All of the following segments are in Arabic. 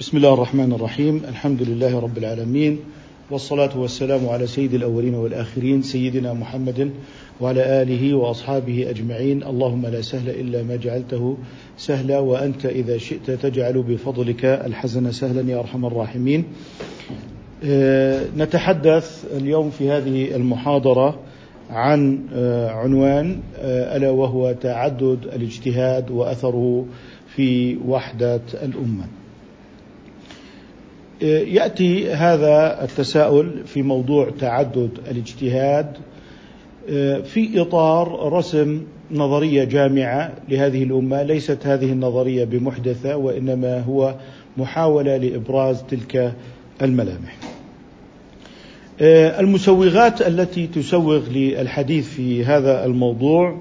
بسم الله الرحمن الرحيم. الحمد لله رب العالمين والصلاة والسلام على سيد الأولين والآخرين سيدنا محمد وعلى آله وأصحابه أجمعين. اللهم لا سهل إلا ما جعلته سهلا وأنت إذا شئت تجعل بفضلك الحزن سهلا يا أرحم الراحمين. آه، نتحدث اليوم في هذه المحاضرة عن آه، عنوان آه، ألا وهو تعدد الاجتهاد وأثره في وحدة الأمة. يأتي هذا التساؤل في موضوع تعدد الاجتهاد آه، في إطار رسم نظرية جامعة لهذه الأمة، ليست هذه النظرية بمحدثة وإنما هو محاولة لإبراز تلك الملامح. آه، المسوغات التي تسوغ للحديث في هذا الموضوع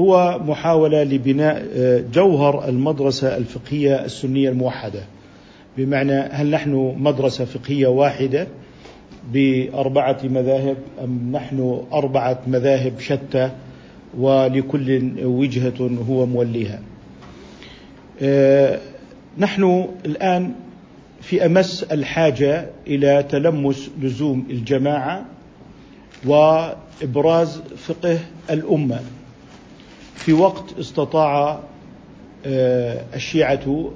هو محاولة لبناء آه، جوهر المدرسة الفقهية السنية الموحدة. بمعنى هل نحن مدرسة فقهية واحدة بأربعة مذاهب أم نحن أربعة مذاهب شتى ولكل وجهة هو موليها؟ آه، نحن الآن في أمس الحاجة إلى تلمس لزوم الجماعة وإبراز فقه الأمة. في وقت استطاع آه، الشيعة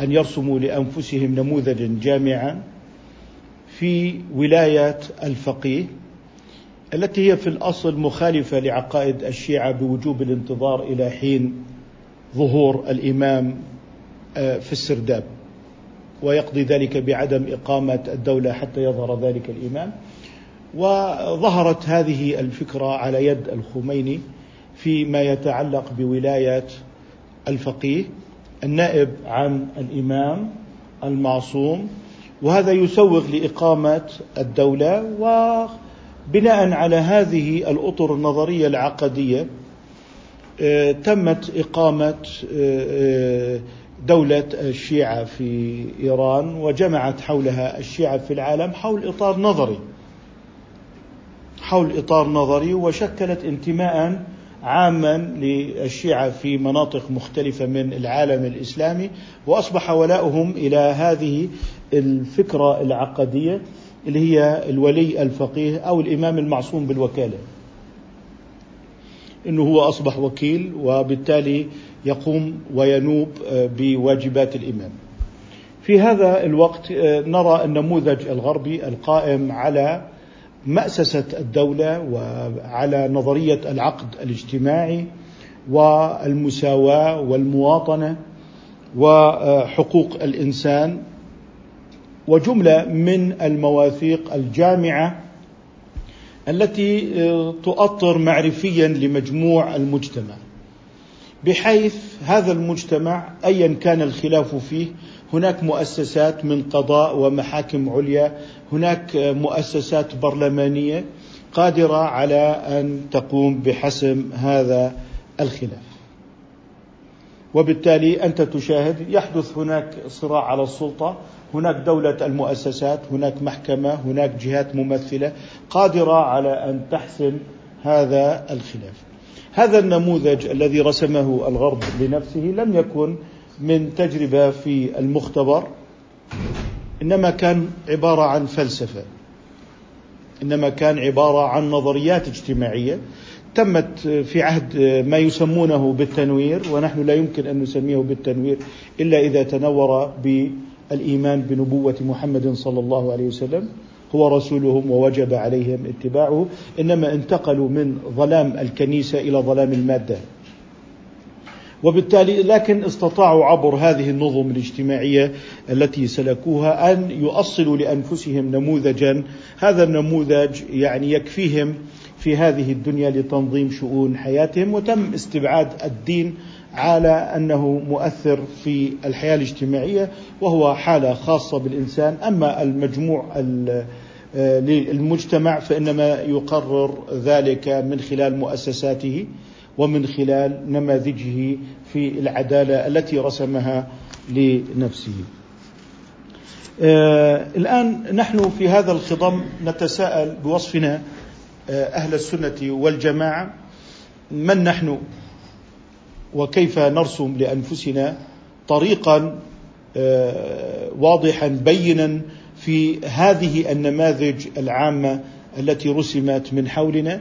أن يرسموا لأنفسهم نموذجا جامعا في ولاية الفقيه التي هي في الأصل مخالفة لعقائد الشيعة بوجوب الانتظار إلى حين ظهور الإمام آه، في السرداب ويقضي ذلك بعدم إقامة الدولة حتى يظهر ذلك الإمام. وظهرت هذه الفكرة على يد الخميني فيما يتعلق بولاية الفقيه. النائب عن الإمام المعصوم وهذا يسوغ لإقامة الدولة وبناء على هذه الأطر النظرية العقدية آه، تمت إقامة آه، آه، دولة الشيعة في إيران وجمعت حولها الشيعة في العالم حول إطار نظري. حول إطار نظري وشكلت انتماء عاما للشيعة في مناطق مختلفة من العالم الإسلامي وأصبح ولاؤهم إلى هذه الفكرة العقدية اللي هي الولي الفقيه أو الإمام المعصوم بالوكالة إنه هو أصبح وكيل وبالتالي يقوم وينوب بواجبات الإمام. في هذا الوقت نرى النموذج الغربي القائم على مأسسة الدولة وعلى نظرية العقد الاجتماعي والمساواة والمواطنة وحقوق الإنسان وجملة من المواثيق الجامعة التي تؤطر معرفيا لمجموع المجتمع. بحيث هذا المجتمع ايا كان الخلاف فيه هناك مؤسسات من قضاء ومحاكم عليا هناك مؤسسات برلمانية قادرة على أن تقوم بحسم هذا الخلاف. وبالتالي أنت تشاهد يحدث هناك صراع على السلطة هناك دولة المؤسسات هناك محكمة هناك جهات ممثلة قادرة على أن تحسم هذا الخلاف. هذا النموذج الذي رسمه الغرب لنفسه لم يكن من تجربة في المختبر إنما كان عبارة عن فلسفة إنما كان عبارة عن نظريات اجتماعية تمت في عهد ما يسمونه بالتنوير ونحن لا يمكن أن نسميه بالتنوير إلا إذا تنور بالإيمان بنبوة محمد صلى الله عليه وسلم هو رسولهم ووجب عليهم اتباعه إنما انتقلوا من ظلام الكنيسة إلى ظلام المادة. وبالتالي لكن استطاعوا عبر هذه النظم الاجتماعية التي سلكوها أن يؤصلوا لأنفسهم نموذجا. هذا النموذج يعني يكفيهم في هذه الدنيا لتنظيم شؤون حياتهم وتم استبعاد الدين على أنه مؤثر في الحياة الاجتماعية وهو حالة خاصة بالإنسان. أما المجموع للمجتمع فإنما يقرر ذلك من خلال مؤسساته. ومن خلال نماذجه في العدالة التي رسمها لنفسه. آه الآن نحن في هذا الخضم نتساءل بوصفنا آه أهل السنة والجماعة من نحن وكيف نرسم لأنفسنا طريقا آه، واضحا بينا في هذه النماذج العامة التي رسمت من حولنا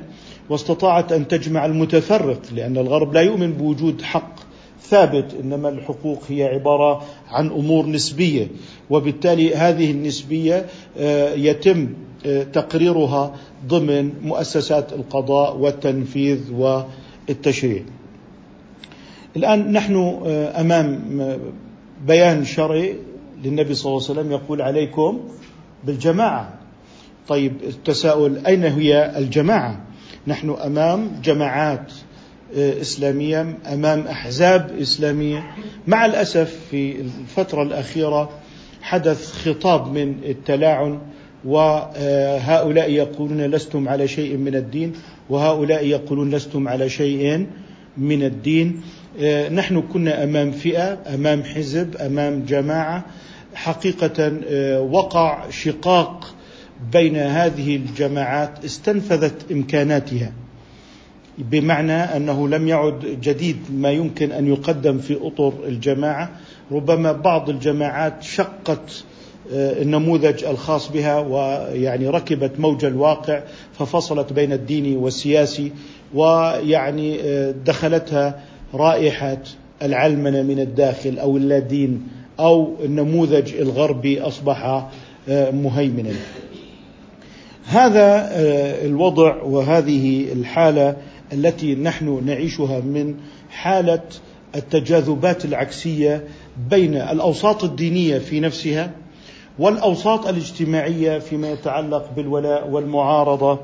واستطاعت أن تجمع المتفرق لأن الغرب لا يؤمن بوجود حق ثابت إنما الحقوق هي عبارة عن أمور نسبية وبالتالي هذه النسبية آه، يتم آه، تقريرها ضمن مؤسسات القضاء والتنفيذ والتشريع. الآن نحن آه، أمام بيان شرعي للنبي صلى الله عليه وسلم يقول عليكم بالجماعة. طيب التساؤل أين هي الجماعة؟ نحن أمام جماعات إسلامية أمام أحزاب إسلامية. مع الأسف في الفترة الأخيرة حدث خطاب من التلاعن وهؤلاء يقولون لستم على شيء من الدين وهؤلاء يقولون لستم على شيء من الدين. نحن كنا أمام فئة أمام حزب أمام جماعة. حقيقة وقع شقاق بين هذه الجماعات استنفذت إمكاناتها بمعنى أنه لم يعد جديد ما يمكن أن يقدم في أطر الجماعة ربما بعض الجماعات شقت آه، النموذج الخاص بها ويعني ركبت موج الواقع ففصلت بين الديني والسياسي ويعني آه، دخلتها رائحة العلمنة من الداخل أو اللادين أو النموذج الغربي أصبح آه، مهيمنا. هذا الوضع وهذه الحالة التي نحن نعيشها من حالة التجاذبات العكسية بين الأوساط الدينية في نفسها والأوساط الاجتماعية فيما يتعلق بالولاء والمعارضة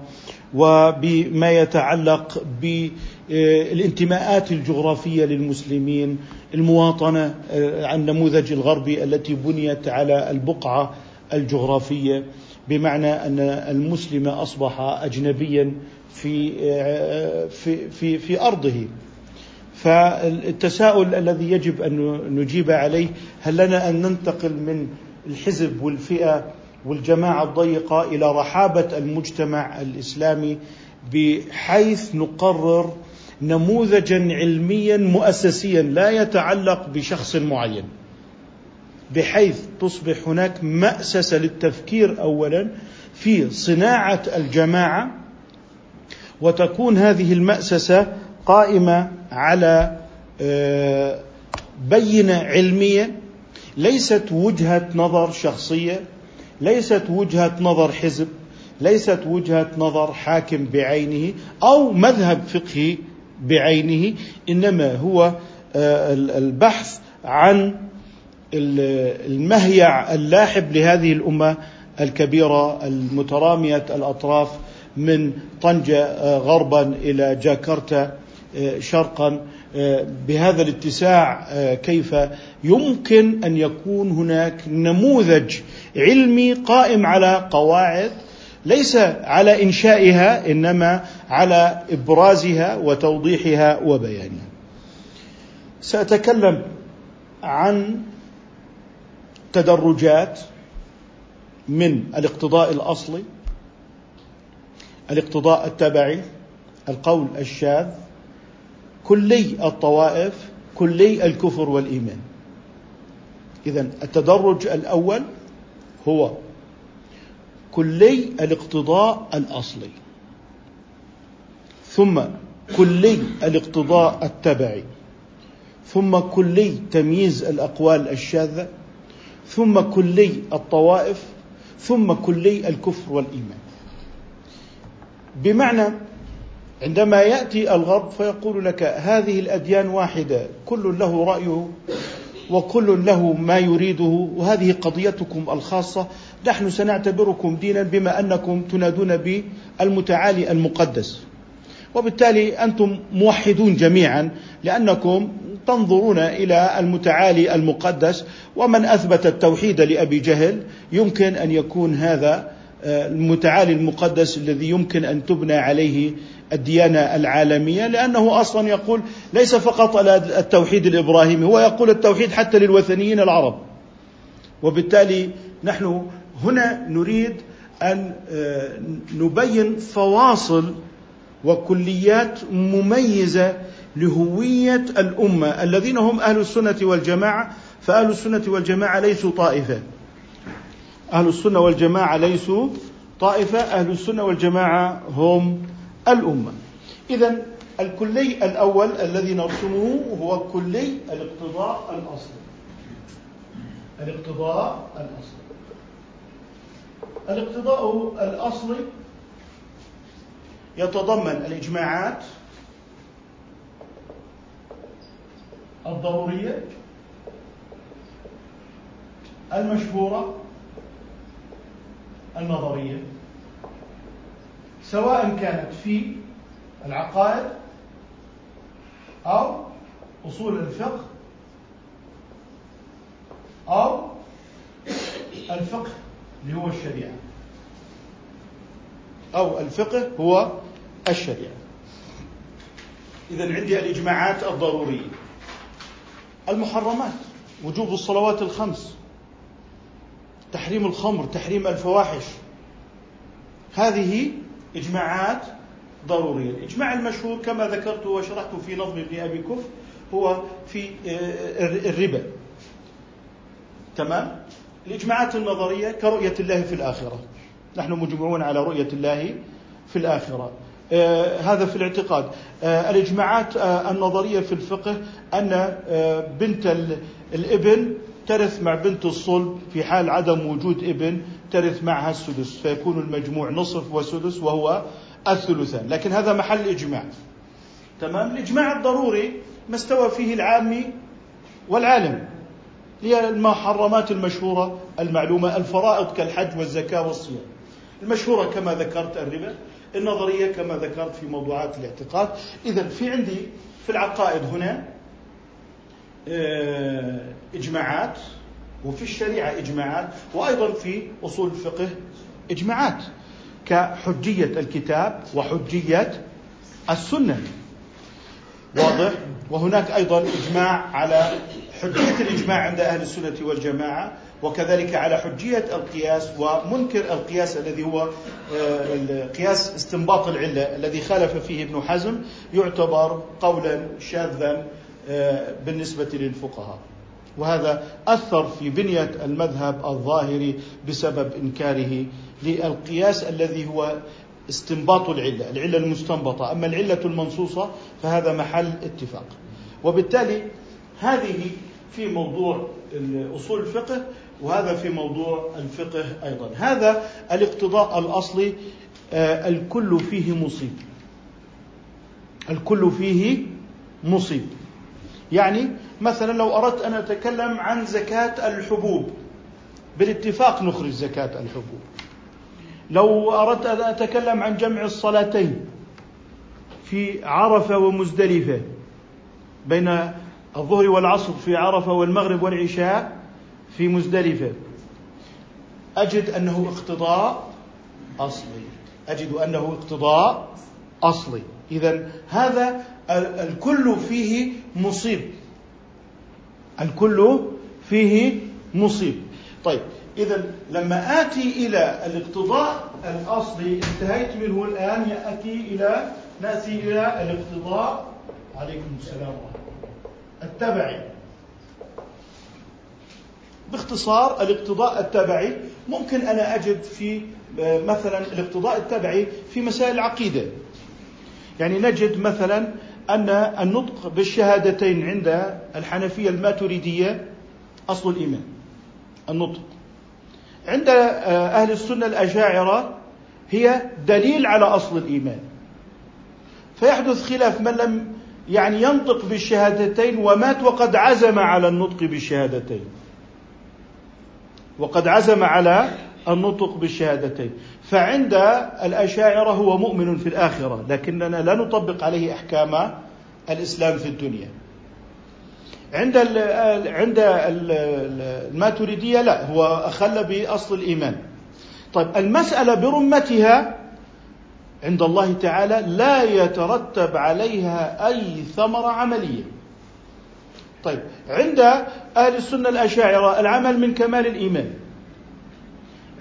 وبما يتعلق بالانتماءات الجغرافية للمسلمين المواطنة عن النموذج الغربي التي بنيت على البقعة الجغرافية. بمعنى أن المسلم أصبح اجنبيا في في في في أرضه. فالتساؤل الذي يجب أن نجيب عليه هل لنا أن ننتقل من الحزب والفئة والجماعة الضيقة إلى رحابة المجتمع الإسلامي بحيث نقرر نموذجا علميا مؤسسيا لا يتعلق بشخص معين؟ بحيث تصبح هناك مأسسة للتفكير أولا في صناعة الجماعة وتكون هذه المأسسة قائمة على آه، بينة علمية ليست وجهة نظر شخصية ليست وجهة نظر حزب ليست وجهة نظر حاكم بعينه أو مذهب فقهي بعينه إنما هو آه، البحث عن المهيع اللاحب لهذه الأمة الكبيرة المترامية الأطراف من طنجة آه، غربا إلى جاكرتا آه، شرقا آه، بهذا الاتساع كيف يمكن أن يكون هناك نموذج علمي قائم على قواعد ليس على إنشائها إنما على إبرازها وتوضيحها وبيانها. سأتكلم عن تدرجات من الاقتضاء الأصلي الاقتضاء التبعي القول الشاذ كلي الطوائف كلي الكفر والإيمان. اذا التدرج الأول هو كلي الاقتضاء الأصلي ثم كلي الاقتضاء التبعي ثم كلي تمييز الأقوال الشاذة ثم كلي الطوائف ثم كلي الكفر والإيمان. بمعنى عندما يأتي الغرب فيقول لك هذه الأديان واحدة كل له رأيه وكل له ما يريده وهذه قضيتكم الخاصة. نحن سنعتبركم دينا بما أنكم تنادون بالمتعالي المقدس. وبالتالي أنتم موحدون جميعا لأنكم تنظرون إلى المتعالي المقدس ومن أثبت التوحيد لأبي جهل يمكن أن يكون هذا المتعالي المقدس الذي يمكن أن تبنى عليه الديانة العالمية لأنه أصلا يقول ليس فقط التوحيد الإبراهيمي هو يقول التوحيد حتى للوثنيين العرب. وبالتالي نحن هنا نريد أن آه، نبين فواصل وكليات مميزة لهوية الأمة الذين هم أهل السنة والجماعة فأهل السنة والجماعة ليسوا طائفة. أهل السنة والجماعة ليسوا طائفة أهل السنة والجماعة هم الأمة. إذا الكلي الأول الذي نرسمه هو كلي الاقتضاء الأصلي. الاقتضاء الأصلي. الاقتضاء الأصلي يتضمن الإجماعات الضرورية المشهورة النظرية سواء كانت في العقائد أو أصول الفقه أو الفقه اللي هو الشريعة أو الفقه هو الشريعة. إذا عندي الإجماعات الضرورية. المحرمات وجوب الصلوات الخمس تحريم الخمر تحريم الفواحش. هذه إجماعات ضرورية. الإجماع المشهور كما ذكرت وشرحت في نظم ابن أبي كف هو في آه، الربا. تمام؟ الإجماعات النظرية كرؤية الله في الآخرة. نحن مجمعون على رؤية الله في الآخرة. آه هذا في الاعتقاد. آه الإجماعات آه النظرية في الفقه أن آه، بنت الابن ترث مع بنت الصلب في حال عدم وجود ابن ترث معها السدس فيكون المجموع نصف وسدس وهو الثلثان. لكن هذا محل إجماع. تمام؟ الإجماع الضروري ما استوى فيه العامي والعالم. هي المحرمات المشهورة المعلومة الفرائض كالحج والزكاة والصيام. المشهورة كما ذكرت الربا. النظرية كما ذكرت في موضوعات الاعتقاد. إذا في عندي في العقائد هنا آه، إجماعات وفي الشريعة إجماعات وأيضا في أصول الفقه إجماعات كحجية الكتاب وحجية السنة. واضح؟ وهناك أيضا إجماع على حجية الإجماع عند أهل السنة والجماعة وكذلك على حجية القياس ومنكر القياس الذي هو آه، قياس استنباط العلة الذي خالف فيه ابن حزم يعتبر قولا شاذا آه، بالنسبة للفقهاء. وهذا أثر في بنية المذهب الظاهري بسبب إنكاره للقياس الذي هو استنباط العلة العلة المستنبطة. أما العلة المنصوصة فهذا محل اتفاق. وبالتالي هذه في موضوع أصول الفقه وهذا في موضوع الفقه أيضا. هذا الاقتضاء الأصلي آه، الكل فيه مصيب. الكل فيه مصيب. يعني مثلا لو أردت أن أتكلم عن زكاة الحبوب بالاتفاق نخرج زكاة الحبوب. لو أردت أن أتكلم عن جمع الصلاتين في عرفة ومزدلفة بين الظهر والعصر في عرفة والمغرب والعشاء في مزدلفة. أجد أنه اقتضاء أصلي. أجد أنه اقتضاء أصلي. إذا هذا الكل فيه مصيب. الكل فيه مصيب. طيب إذا لما آتي إلى الاقتضاء الأصلي انتهيت منه الآن يأتي إلى نأتي إلى الاقتضاء. عليكم السلام التبعي باختصار الاقتضاء التبعي ممكن أنا أجد في مثلا الاقتضاء التبعي في مسائل العقيدة يعني نجد مثلا أن النطق بالشهادتين عند الحنفية الماتريدية أصل الإيمان النطق. عند أهل السنة الأشاعرة هي دليل على أصل الإيمان. فيحدث خلاف من لم يعني ينطق بالشهادتين ومات وقد عزم على النطق بالشهادتين. وقد عزم على النطق بالشهادتين. فعند الأشاعرة هو مؤمن في الآخرة لكننا لا نطبق عليه أحكام الإسلام في الدنيا. عند عند الماتريدية لا هو أخل بأصل الإيمان. طيب المسألة برمتها عند الله تعالى لا يترتب عليها أي ثمرة عملية. طيب عند أهل السنة الأشاعرة العمل من كمال الإيمان.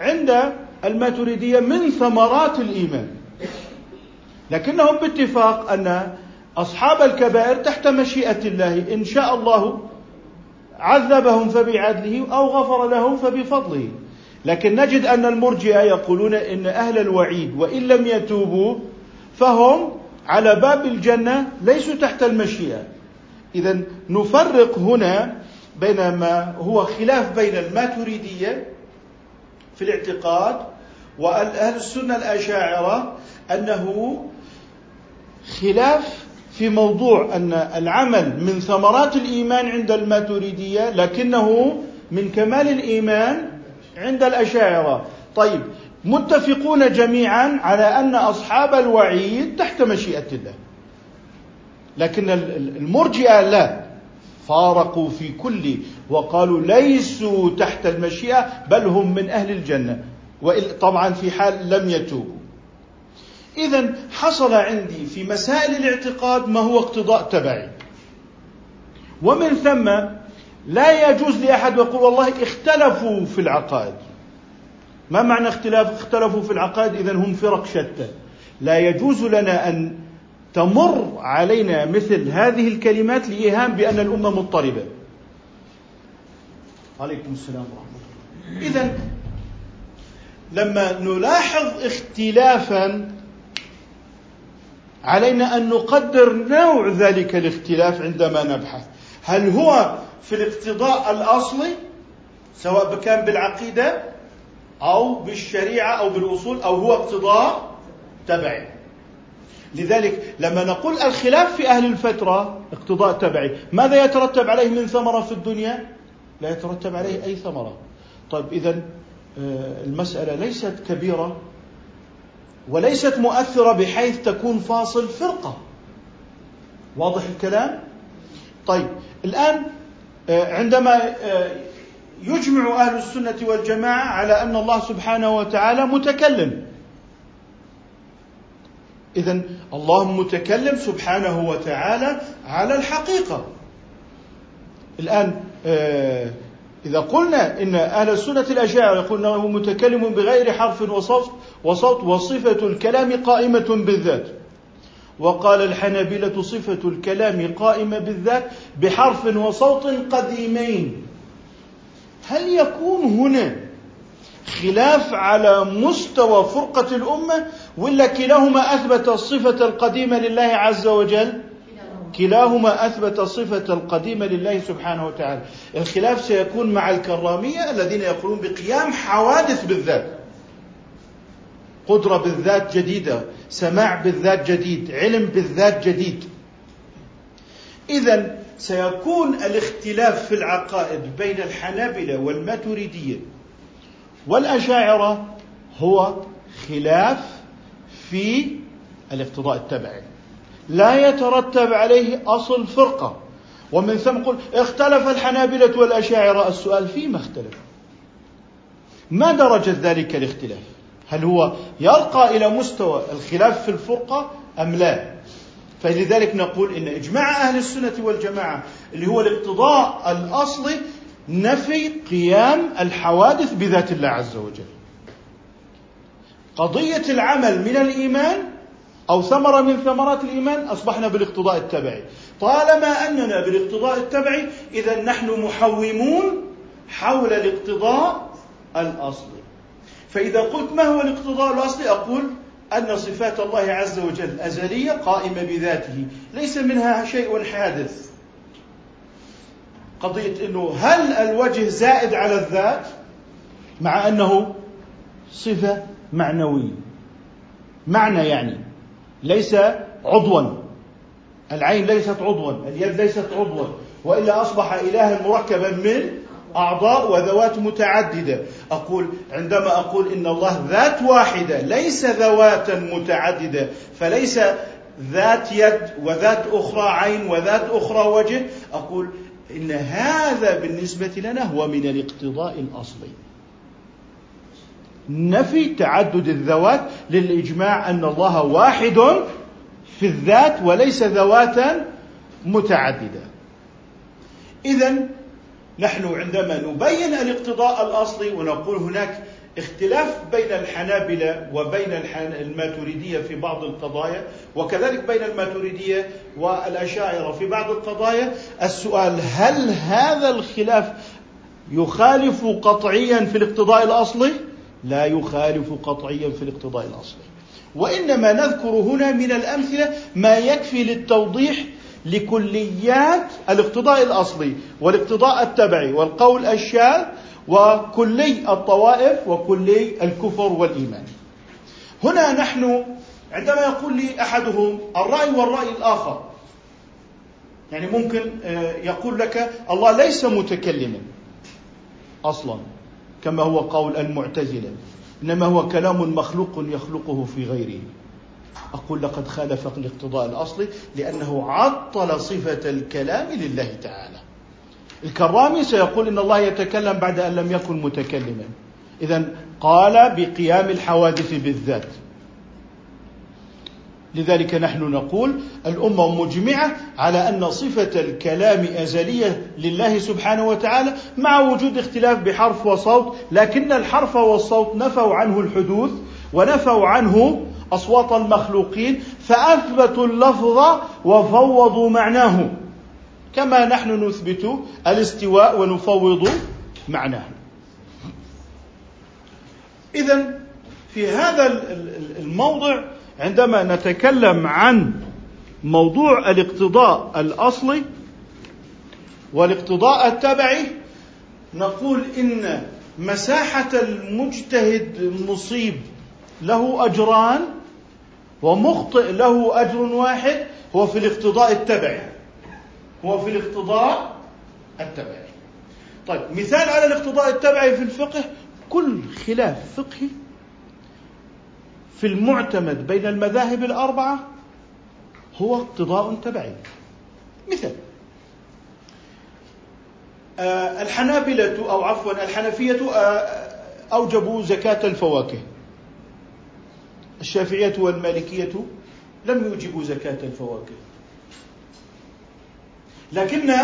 عند الماتريدية من ثمرات الإيمان. لكنهم باتفاق أن أصحاب الكبائر تحت مشيئة الله إن شاء الله عذبهم فبعدله أو غفر لهم فبفضله. لكن نجد أن المرجئة يقولون إن أهل الوعيد وإن لم يتوبوا فهم على باب الجنة ليسوا تحت المشيئة. اذا نفرق هنا بين ما هو خلاف بين الماتريدية في الاعتقاد وأهل السنة الأشاعرة أنه خلاف في موضوع أن العمل من ثمرات الإيمان عند الماتريدية لكنه من كمال الإيمان عند الأشاعرة. طيب متفقون جميعا على أن أصحاب الوعيد تحت مشيئة الله. لكن المرجئة لا. فارقوا في كل وقالوا ليسوا تحت المشيئة بل هم من أهل الجنة. طبعا في حال لم يتوبوا. إذا حصل عندي في مسائل الاعتقاد ما هو اقتضاء تبعي. ومن ثم لا يجوز لأحد يقول والله اختلفوا في العقائد. ما معنى اختلاف اختلفوا في العقائد؟ إذا هم فرق شتى. لا يجوز لنا أن تمر علينا مثل هذه الكلمات لإيهام بأن الأمة مضطربة. عليكم السلام ورحمة الله. إذا لما نلاحظ اختلافا علينا أن نقدر نوع ذلك الاختلاف عندما نبحث. هل هو في الاقتضاء الأصلي سواء كان بالعقيدة أو بالشريعة أو بالأصول أو هو اقتضاء تبعي. لذلك لما نقول الخلاف في أهل الفترة اقتضاء تبعي ماذا يترتب عليه من ثمرة في الدنيا؟ لا يترتب عليه أي ثمرة. طيب اذا آه، المسألة ليست كبيرة وليست مؤثرة بحيث تكون فاصل فرقة. واضح الكلام؟ طيب الآن آه، عندما آه، يجمع أهل السنة والجماعة على أن الله سبحانه وتعالى متكلم. إذا الله متكلم سبحانه وتعالى على الحقيقة. الآن آه، إذا قلنا إن أهل السنة الأشاعرة يقولون أنه متكلم بغير حرف وصوت وصوت وصفة الكلام قائمة بالذات. وقال الحنابلة صفة الكلام قائمة بالذات بحرف وصوت قديمين. هل يكون هنا خلاف على مستوى فرقة الأمة ولا كلاهما أثبت الصفة القديمة لله عز وجل؟ كلاهما أثبت صفه القديمة لله سبحانه وتعالى. الخلاف سيكون مع الكرامية الذين يقولون بقيام حوادث بالذات. قدرة بالذات جديدة سماع بالذات جديد علم بالذات جديد. اذا سيكون الاختلاف في العقائد بين الحنابلة والماتريدية والأشاعرة هو خلاف في الاقتضاء التبعي. لا يترتب عليه أصل فرقة. ومن ثم قل اختلف الحنابلة والأشاعرة السؤال فيما اختلف؟ ما درجة ذلك الاختلاف؟ هل هو يرقى إلى مستوى الخلاف في الفرقة أم لا؟ فلذلك نقول إن إجماع أهل السنة والجماعة اللي هو الاقتضاء الأصلي نفي قيام الحوادث بذات الله عز وجل. قضية العمل من الإيمان أو ثمرة من ثمرات الإيمان أصبحنا بالاقتضاء التبعي. طالما أننا بالاقتضاء التبعي إذا نحن محومون حول الاقتضاء الأصلي. فإذا قلت ما هو الاقتضاء الأصلي؟ أقول أن صفات الله عز وجل أزلية قائمة بذاته ليس منها شيء حادث. قضية أنه هل الوجه زائد على الذات؟ مع أنه صفة معنوية. معنى يعني ليس عضوا. العين ليست عضوا اليد ليست عضوا. وإلا أصبح الها مركبا من أعضاء وذوات متعددة. أقول عندما أقول إن الله ذات واحدة ليس ذواتا متعددة فليس ذات يد وذات أخرى عين وذات أخرى وجه أقول إن هذا بالنسبة لنا هو من الاقتضاء الأصلي. نفي تعدد الذوات للإجماع أن الله واحد في الذات وليس ذواتا متعددة. اذا نحن عندما نبين الاقتضاء الأصلي ونقول هناك اختلاف بين الحنابلة وبين الماتريدية في بعض القضايا وكذلك بين الماتريدية والأشاعرة في بعض القضايا السؤال هل هذا الخلاف يخالف قطعيا في الاقتضاء الأصلي؟ لا يخالف قطعيا في الاقتضاء الأصلي وإنما نذكر هنا من الأمثلة ما يكفي للتوضيح لكليات الاقتضاء الأصلي والاقتضاء التبعي والقول الشاذ وكلي الطوائف وكلي الكفر والإيمان. هنا نحن عندما يقول لي أحدهم الرأي والرأي الآخر يعني ممكن آه، يقول لك الله ليس متكلما أصلا كما هو قول المعتزلة إنما هو كلام مخلوق يخلقه في غيره أقول لقد خالف الاقتضاء الاصلي لأنه عطل صفة الكلام لله تعالى. الكرامي سيقول إن الله يتكلم بعد أن لم يكن متكلما. اذا قال بقيام الحوادث بالذات. لذلك نحن نقول الأمة مجمعة على أن صفة الكلام أزلية لله سبحانه وتعالى مع وجود اختلاف بحرف وصوت لكن الحرف والصوت نفوا عنه الحدوث ونفوا عنه أصوات المخلوقين فأثبتوا اللفظ وفوضوا معناه. كما نحن نثبت الاستواء ونفوض معناه. اذا في هذا الموضع عندما نتكلم عن موضوع الاقتضاء الأصلي والاقتضاء التبعي نقول إن مساحة المجتهد المصيب له أجران ومخطئ له أجر واحد هو في الاقتضاء التبعي. هو في الاقتضاء التبعي. طيب مثال على الاقتضاء التبعي في الفقه كل خلاف فقهي في المعتمد بين المذاهب الأربعة هو اقتضاء تبعي. مثال. آه، الحنابلة أو عفوا الحنفية آه، أوجبوا زكاة الفواكه. الشافعية والمالكية لم يوجبوا زكاة الفواكه. لكن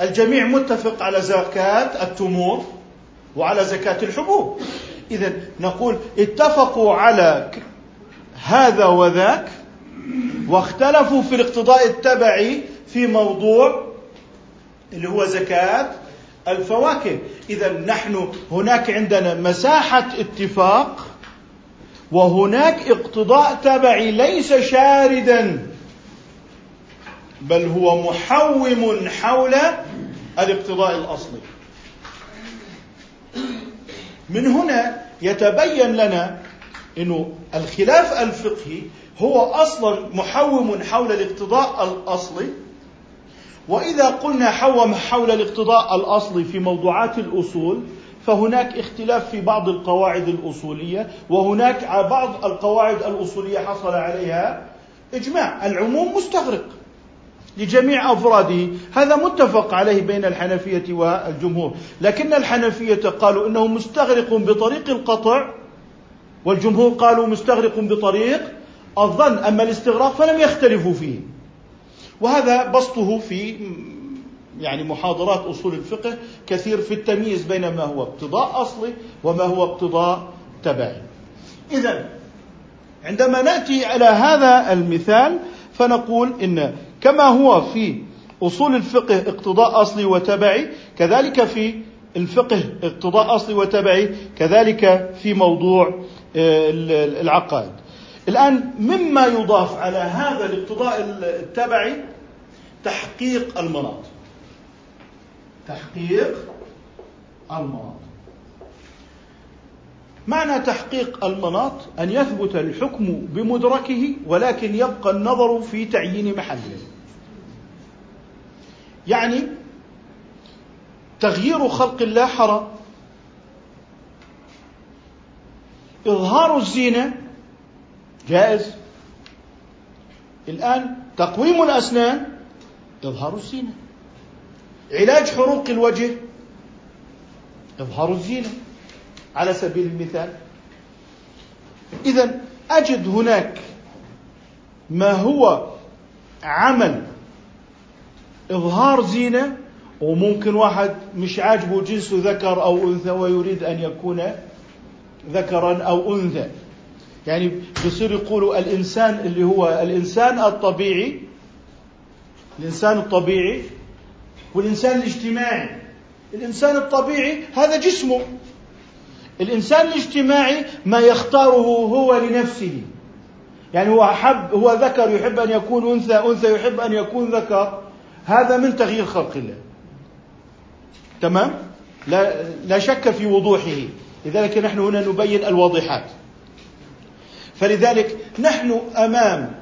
الجميع متفق على زكاة التمور وعلى زكاة الحبوب. إذا نقول اتفقوا على هذا وذاك واختلفوا في الاقتضاء التبعي في موضوع اللي هو زكاة الفواكه. إذا نحن هناك عندنا مساحة اتفاق وهناك اقتضاء تبعي ليس شاردا بل هو محوم حول الاقتضاء الأصلي. من هنا يتبين لنا إنه الخلاف الفقهي هو أصلا محوم حول الاقتضاء الأصلي. وإذا قلنا حوم حول الاقتضاء الأصلي في موضوعات الأصول فهناك اختلاف في بعض القواعد الأصولية وهناك بعض القواعد الأصولية حصل عليها إجماع. العموم مستغرق لجميع أفراده. هذا متفق عليه بين الحنفية والجمهور. لكن الحنفية قالوا إنه مستغرق بطريق القطع والجمهور قالوا مستغرق بطريق الظن. أما الاستغراق فلم يختلفوا فيه. وهذا بسطه في يعني محاضرات أصول الفقه كثير في التمييز بين ما هو اقتضاء أصلي وما هو اقتضاء تبعي. اذا عندما نأتي على هذا المثال فنقول إن كما هو في أصول الفقه اقتضاء أصلي وتبعي كذلك في الفقه اقتضاء أصلي وتبعي كذلك في موضوع آه، العقائد. الآن مما يضاف على هذا الاقتضاء التبعي تحقيق المناط. تحقيق المناط. معنى تحقيق المناط أن يثبت الحكم بمدركه ولكن يبقى النظر في تعيين محله. يعني تغيير خلق الله حرام. إظهار الزينة جائز. الآن تقويم الأسنان إظهار الزينة. علاج حروق الوجه. إظهار الزينة. على سبيل المثال. إذا أجد هناك ما هو عمل إظهار زينة وممكن واحد مش عاجبه جنس ذكر أو أنثى ويريد أن يكون ذكرا أو أنثى. يعني بصير يقولوا الإنسان اللي هو الإنسان الطبيعي الإنسان الطبيعي والإنسان الاجتماعي. الإنسان الطبيعي هذا جسمه. الإنسان الاجتماعي ما يختاره هو لنفسه. يعني هو حب هو ذكر يحب أن يكون أنثى أنثى يحب أن يكون ذكر. هذا من تغيير خلق الله. تمام؟ لا, لا شك في وضوحه. لذلك نحن هنا نبين الواضحات. فلذلك نحن أمام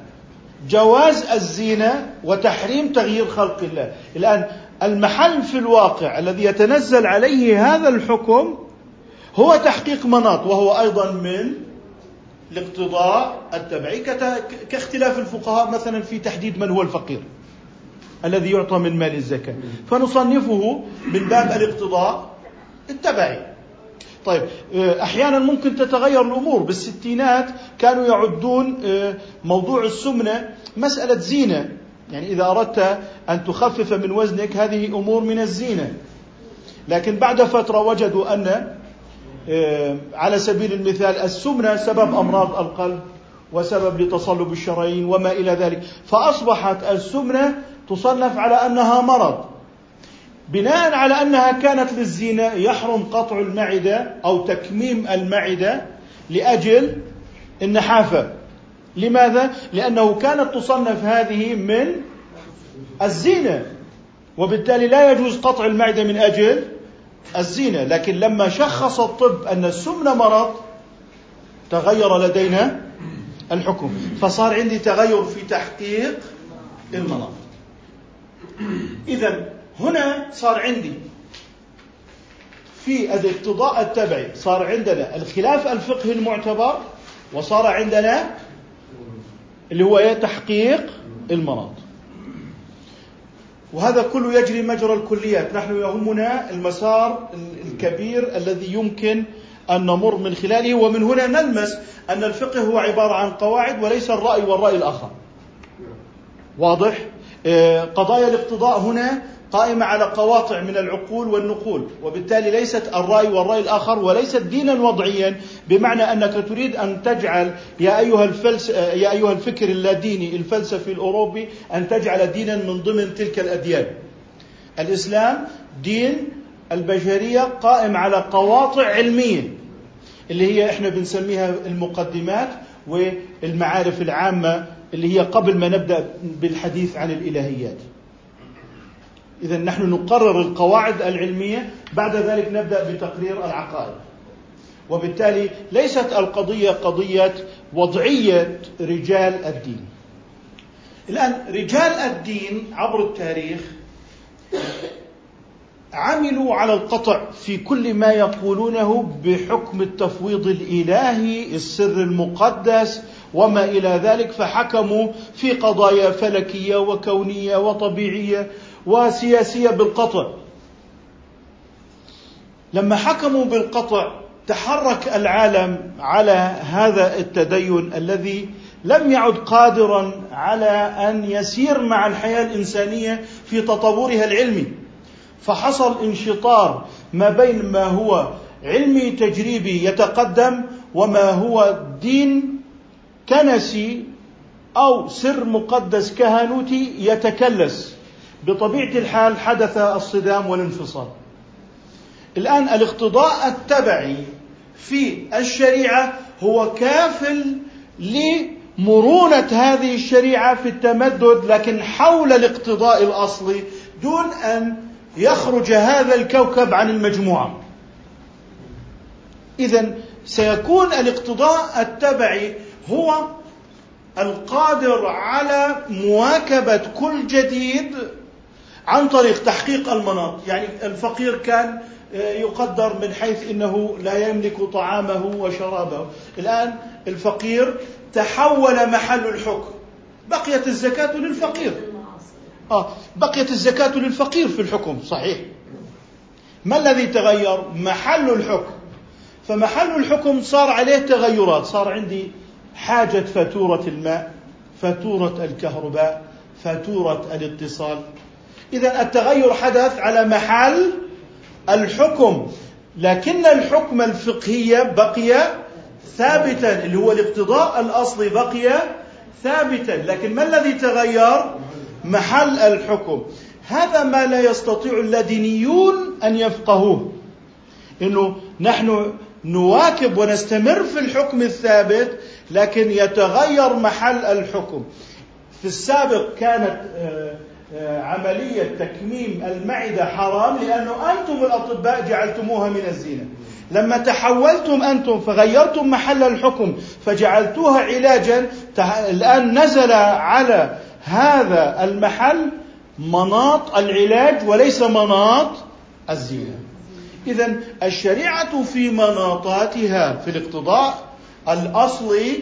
جواز الزينه وتحريم تغيير خلق الله. الآن المحل في الواقع الذي يتنزل عليه هذا الحكم هو تحقيق مناط وهو أيضا من الاقتضاء التبعي كاختلاف الفقهاء مثلا في تحديد من هو الفقير الذي يعطى من مال الزكاة. فنصنفه من باب الاقتضاء التبعي. طيب آه، أحيانا ممكن تتغير الأمور. بالستينات كانوا يعدون آه، موضوع السمنة مسألة زينة. يعني إذا أردت أن تخفف من وزنك هذه أمور من الزينة. لكن بعد فترة وجدوا أن آه، على سبيل المثال السمنة سبب أمراض القلب وسبب لتصلب الشرايين وما إلى ذلك. فأصبحت السمنة تصنف على أنها مرض. بناء على أنها كانت للزينة يحرم قطع المعدة أو تكميم المعدة لأجل النحافة. لماذا؟ لأنه كانت تصنف هذه من الزينة وبالتالي لا يجوز قطع المعدة من أجل الزينة. لكن لما شخص الطب أن السمنه مرض تغير لدينا الحكم. فصار عندي تغير في تحقيق المرض. إذا هنا صار عندي في الاقتضاء التبعي صار عندنا الخلاف الفقهي المعتبر وصار عندنا اللي هو تحقيق المرض. وهذا كله يجري مجرى الكليات. نحن يهمنا المسار الكبير الذي يمكن أن نمر من خلاله ومن هنا نلمس أن الفقه هو عبارة عن قواعد وليس الرأي والرأي الآخر. واضح؟ آه، قضايا الاقتضاء هنا قائمة على قواطع من العقول والنقول. وبالتالي ليست الرأي والرأي الآخر وليست دينا وضعيا بمعنى أنك تريد أن تجعل يا أيها, الفلس يا أيها الفكر اللاديني الفلسفي الأوروبي أن تجعل دينا من ضمن تلك الأديان. الإسلام دين البشرية قائم على قواطع علمية اللي هي إحنا بنسميها المقدمات والمعارف العامة اللي هي قبل ما نبدأ بالحديث عن الإلهيات. إذا نحن نقرر القواعد العلمية بعد ذلك نبدأ بتقرير العقائد. وبالتالي ليست القضية قضية وضعية رجال الدين. الآن رجال الدين عبر التاريخ عملوا على القطع في كل ما يقولونه بحكم التفويض الإلهي السر المقدس وما إلى ذلك فحكموا في قضايا فلكية وكونية وطبيعية. وسياسية بالقطع. لما حكموا بالقطع تحرك العالم على هذا التدين الذي لم يعد قادرا على أن يسير مع الحياة الإنسانية في تطورها العلمي. فحصل انشطار ما بين ما هو علمي تجريبي يتقدم وما هو دين كنسي أو سر مقدس كهنوتي يتكلس. بطبيعة الحال حدث الصدام والانفصال. الآن الاقتضاء التبعي في الشريعة هو كافل لمرونة هذه الشريعة في التمدد لكن حول الاقتضاء الاصلي دون أن يخرج هذا الكوكب عن المجموعة. اذا سيكون الاقتضاء التبعي هو القادر على مواكبة كل جديد عن طريق تحقيق المناط. يعني الفقير كان آه، يقدر من حيث إنه لا يملك طعامه وشرابه. الآن الفقير تحول محل الحكم. بقيت الزكاة للفقير. آه بقيت الزكاة للفقير في الحكم صحيح. ما الذي تغير؟ محل الحكم. فمحل الحكم صار عليه تغيرات. صار عندي حاجة فاتورة الماء فاتورة الكهرباء فاتورة الاتصال. إذا التغير حدث على محل الحكم لكن الحكم الفقهي بقي ثابتا اللي هو الاقتضاء الأصلي بقي ثابتا. لكن ما الذي تغير؟ محل الحكم. هذا ما لا يستطيع اللادينيون أن يفقهوه. إنه نحن نواكب ونستمر في الحكم الثابت لكن يتغير محل الحكم. في السابق كانت آه، عملية تكميم المعدة حرام لأنه أنتم الأطباء جعلتموها من الزينة لما تحولتم أنتم فغيرتم محل الحكم فجعلتوها علاجا الآن نزل على هذا المحل مناط العلاج وليس مناط الزينة إذا الشريعة في مناطاتها في الاقتضاء الأصلي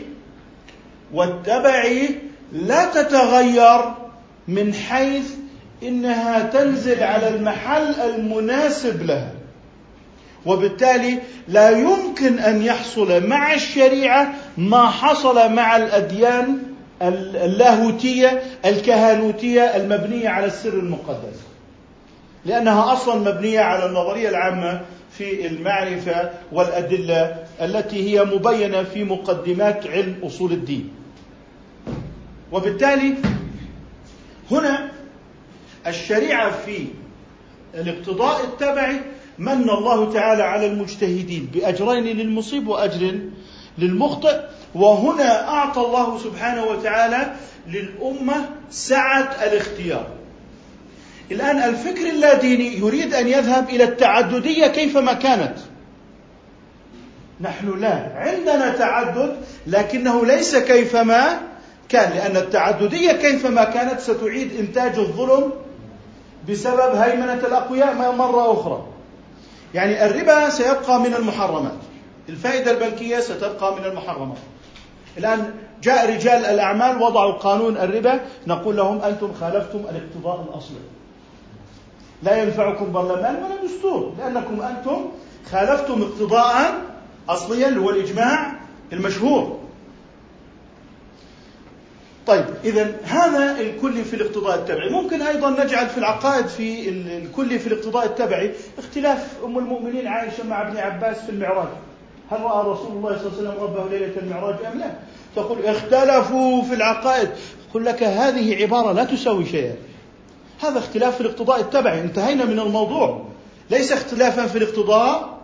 والتبعي لا تتغير من حيث إنها تنزل على المحل المناسب لها. وبالتالي لا يمكن أن يحصل مع الشريعة ما حصل مع الأديان اللاهوتية الكهنوتية المبنية على السر المقدس. لأنها أصلا مبنية على النظرية العامة في المعرفة والأدلة التي هي مبينة في مقدمات علم أصول الدين. وبالتالي هنا الشريعة في الاقتضاء التبعي من الله تعالى على المجتهدين بأجرين للمصيب وأجر للمخطئ وهنا أعطى الله سبحانه وتعالى للأمة سعة الاختيار. الآن الفكر اللاديني يريد أن يذهب إلى التعددية كيفما كانت. نحن لا عندنا تعدد لكنه ليس كيفما كان لأن التعددية كيفما كانت ستعيد إنتاج الظلم بسبب هيمنة الأقوياء مرة أخرى. يعني الربا سيبقى من المحرمات. الفائدة البنكية ستبقى من المحرمات. الآن جاء رجال الأعمال وضعوا قانون الربا. نقول لهم أنتم خالفتم الاقتضاء الأصلي. لا ينفعكم برلمان ولا دستور لأنكم أنتم خالفتم اقتضاء أصليا هو الإجماع المشهور. طيب اذا هذا الكلي في الاقتضاء التبعي. ممكن أيضا نجعل في العقائد في الكلي في الاقتضاء التبعي اختلاف أم المؤمنين عائشة مع ابن عباس في المعراج. هل رأى رسول الله صلى الله عليه وسلم ربه ليلة المعراج أم لا؟ تقول اختلفوا في العقائد. قل لك هذه عبارة لا تساوي شيئا. هذا اختلاف في الاقتضاء التبعي. انتهينا من الموضوع. ليس اختلافا في الاقتضاء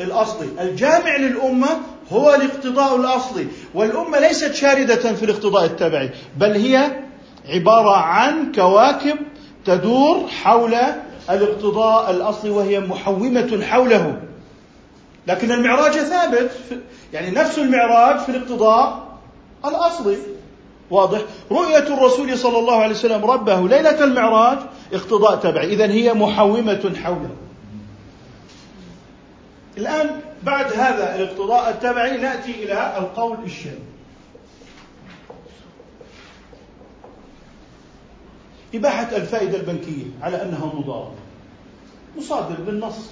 الأصلي. الجامع للأمة هو الاقتضاء الأصلي والأمة ليست شاردة في الاقتضاء التبعي بل هي عبارة عن كواكب تدور حول الاقتضاء الأصلي وهي محومة حوله. لكن المعراج ثابت يعني نفس المعراج في الاقتضاء الأصلي. واضح؟ رؤية الرسول صلى الله عليه وسلم ربه ليلة المعراج اقتضاء تبعي إذا هي محومة حوله. الآن بعد هذا الاقتضاء التبعي نأتي إلى القول الشاذ. إباحة الفائدة البنكية على أنها مضاربة مصادر بالنص.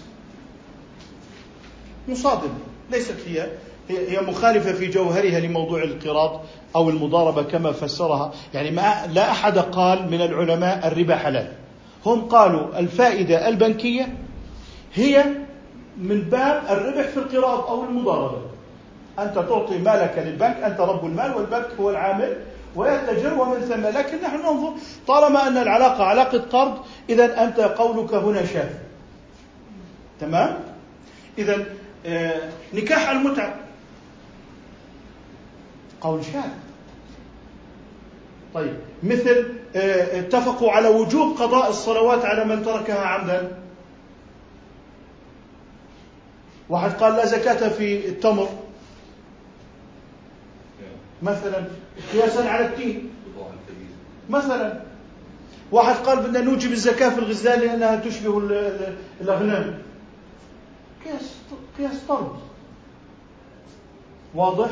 مصادر. ليست هي هي مخالفة في جوهرها لموضوع القراض أو المضاربة كما فسرها. يعني ما لا أحد قال من العلماء الربا حلال. هم قالوا الفائدة البنكية هي من باب الربح في القراض أو المضاربة. أنت تعطي مالك للبنك أنت رب المال والبنك هو العامل ويتجر ومن ثم. لكن نحن ننظر طالما أن العلاقة علاقة قرض إذا أنت قولك هنا شاذ. تمام؟ إذا آه نكاح المتعة. قول شاذ. طيب مثل آه اتفقوا على وجوب قضاء الصلوات على من تركها عمدا. واحد قال لا زكاة في التمر. مثلا قياسا على التين مثلا واحد قال بدنا نوجب الزكاة في الغزال لأنها تشبه الأغنام. قياس قياس طرد. واضح؟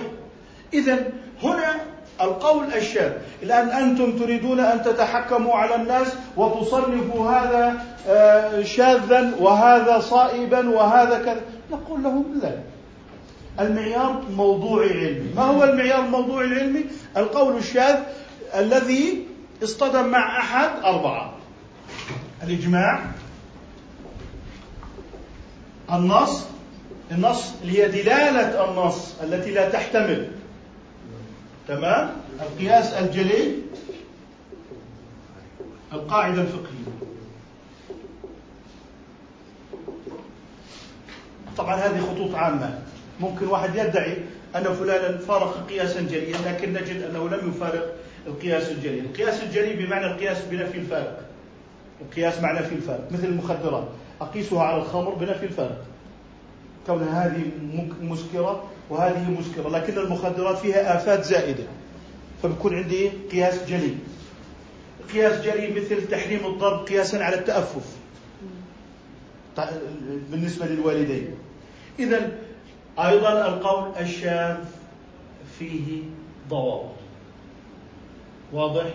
إذا هنا القول الشاذ. الآن أنتم تريدون أن تتحكموا على الناس وتصنفوا هذا آه، شاذا وهذا صائبا وهذا كذا. نقول لهم لا. المعيار موضوعي علمي. ما هو المعيار الموضوعي العلمي القول الشاذ الذي اصطدم مع أحد أربعة. الإجماع النص النص اللي هي دلالة النص التي لا تحتمل. تمام؟ القياس الجلي القاعدة الفقهية. طبعا هذه خطوط عامة. ممكن واحد يدعي أن فلانا فارق قياسا جليا لكن نجد أنه لم يفارق القياس الجلي القياس الجلي بمعنى القياس بنفي الفارق. القياس مع نفي الفارق. مثل المخدرات. أقيسها على الخمر بنفي الفارق. كونها هذه مسكرة وهذه مسكرة لكن المخدرات فيها آفات زائدة. فبكون عندي قياس جلي قياس جلي مثل تحريم الضرب قياسا على التأفف. بالنسبة للوالدين. إذا أيضا القول الشاذ فيه ضوابط. واضح؟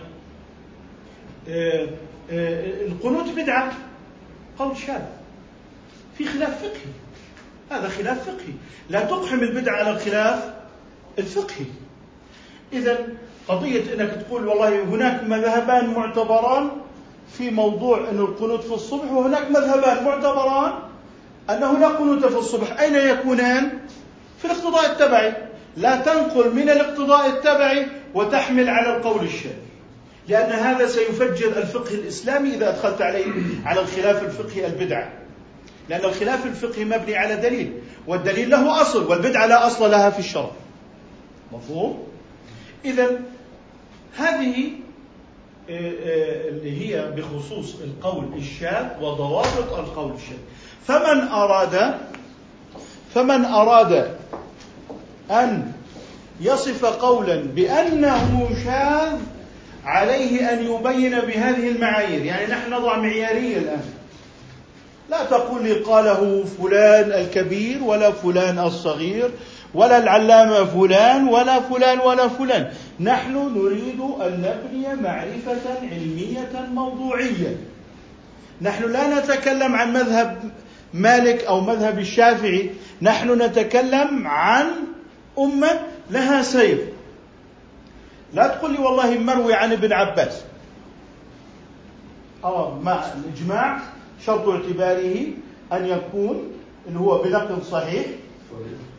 آه، آه، القنوت بدعة. قول شاذ. في خلاف فقهي. هذا خلاف فقهي. لا تقحم البدعة على الخلاف الفقهي. إذا قضية أنك تقول والله هناك مذهبان معتبران في موضوع أن القنوت في الصبح وهناك مذهبان معتبران أنه لا قنوت في الصبح. أين يكونان؟ في الاقتضاء التبعي. لا تنقل من الاقتضاء التبعي وتحمل على القول الشاذ. لأن هذا سيفجر الفقه الإسلامي إذا أدخلت عليه على الخلاف الفقهي البدعة لأن الخلاف الفقهي مبني على دليل والدليل له أصل والبدعة لا أصل لها في الشرع. مفهوم؟ إذا هذه اللي هي بخصوص القول الشاذ وضوابط القول الشاذ. فمن أراد فمن أراد أن يصف قولا بأنه شاذ عليه أن يبين بهذه المعايير. يعني نحن نضع معيارية الآن. لا تقول لي قاله فلان الكبير ولا فلان الصغير. ولا العلامة فلان ولا فلان ولا فلان. نحن نريد أن نبني معرفة علمية موضوعية. نحن لا نتكلم عن مذهب مالك أو مذهب الشافعي. نحن نتكلم عن أمة لها سير لا تقول لي والله مروي عن ابن عباس. أو مع الإجماع شرط اعتباره أن يكون إن هو بنقل صحيح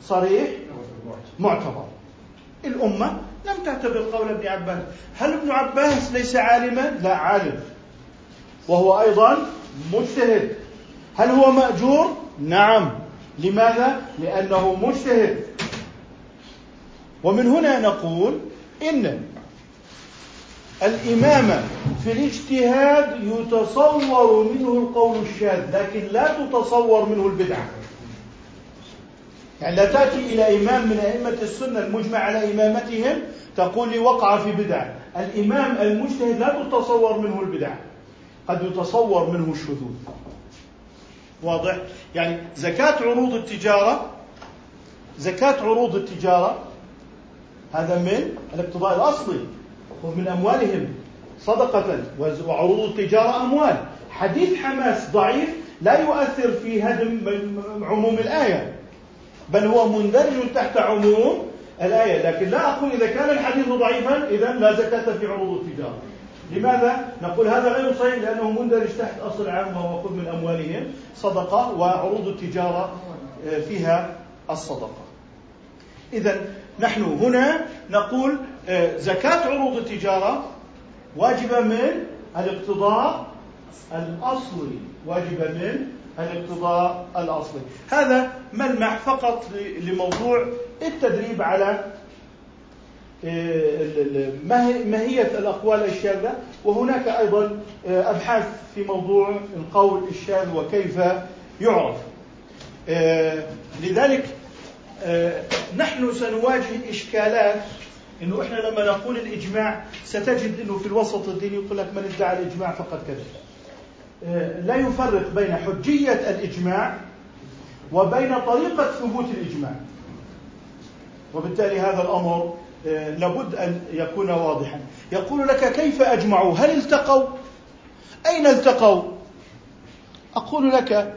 صريح؟ معتبر. الأمة لم تعتبر قول ابن عباس. هل ابن عباس ليس عالما؟ لا عالم. وهو أيضا مجتهد. هل هو مأجور؟ نعم. لماذا؟ لأنه مجتهد. ومن هنا نقول إن الإمامة في الاجتهاد يتصور منه القول الشاذ لكن لا تتصور منه البدعة. يعني لا تأتي إلى إمام من أئمة السنة المجمع على إمامتهم تقول لي وقع في بدعة الإمام المجتهد لا تتصور منه البدعة قد يتصور منه الشذوذ. واضح؟ يعني زكاة عروض التجارة زكاة عروض التجارة هذا من الاقتضاء الأصلي خذ من أموالهم صدقة وعروض التجارة أموال. حديث حماس ضعيف لا يؤثر في هدم عموم الآية. بل هو مندرج تحت عموم الآية. لكن لا أقول إذا كان الحديث ضعيفا إذا لا زكاة في عروض التجارة. لماذا؟ نقول هذا غير صحيح لأنه مندرج تحت أصل عام وهو خذ من أموالهم صدقة وعروض التجارة آه، فيها الصدقة. إذا نحن هنا نقول آه، زكاة عروض التجارة واجبة من الاقتضاء الأصلي واجبة من الاقتضاء الأصلي. هذا ملمح فقط لموضوع التدريب على آه، ماهية الأقوال الشاذة. وهناك أيضا آه، أبحاث في موضوع القول الشاذ وكيف يعرف. لذلك آه، نحن سنواجه إشكالات. إنه إحنا لما نقول الإجماع ستجد إنه في الوسط الديني يقول لك من ادعى الإجماع فقد كذب. آه، لا يفرق بين حجية الإجماع وبين طريقة ثبوت الإجماع. وبالتالي هذا الأمر آه، لابد أن يكون واضحا. يقول لك كيف أجمعوا؟ هل التقوا؟ أين التقوا؟ أقول لك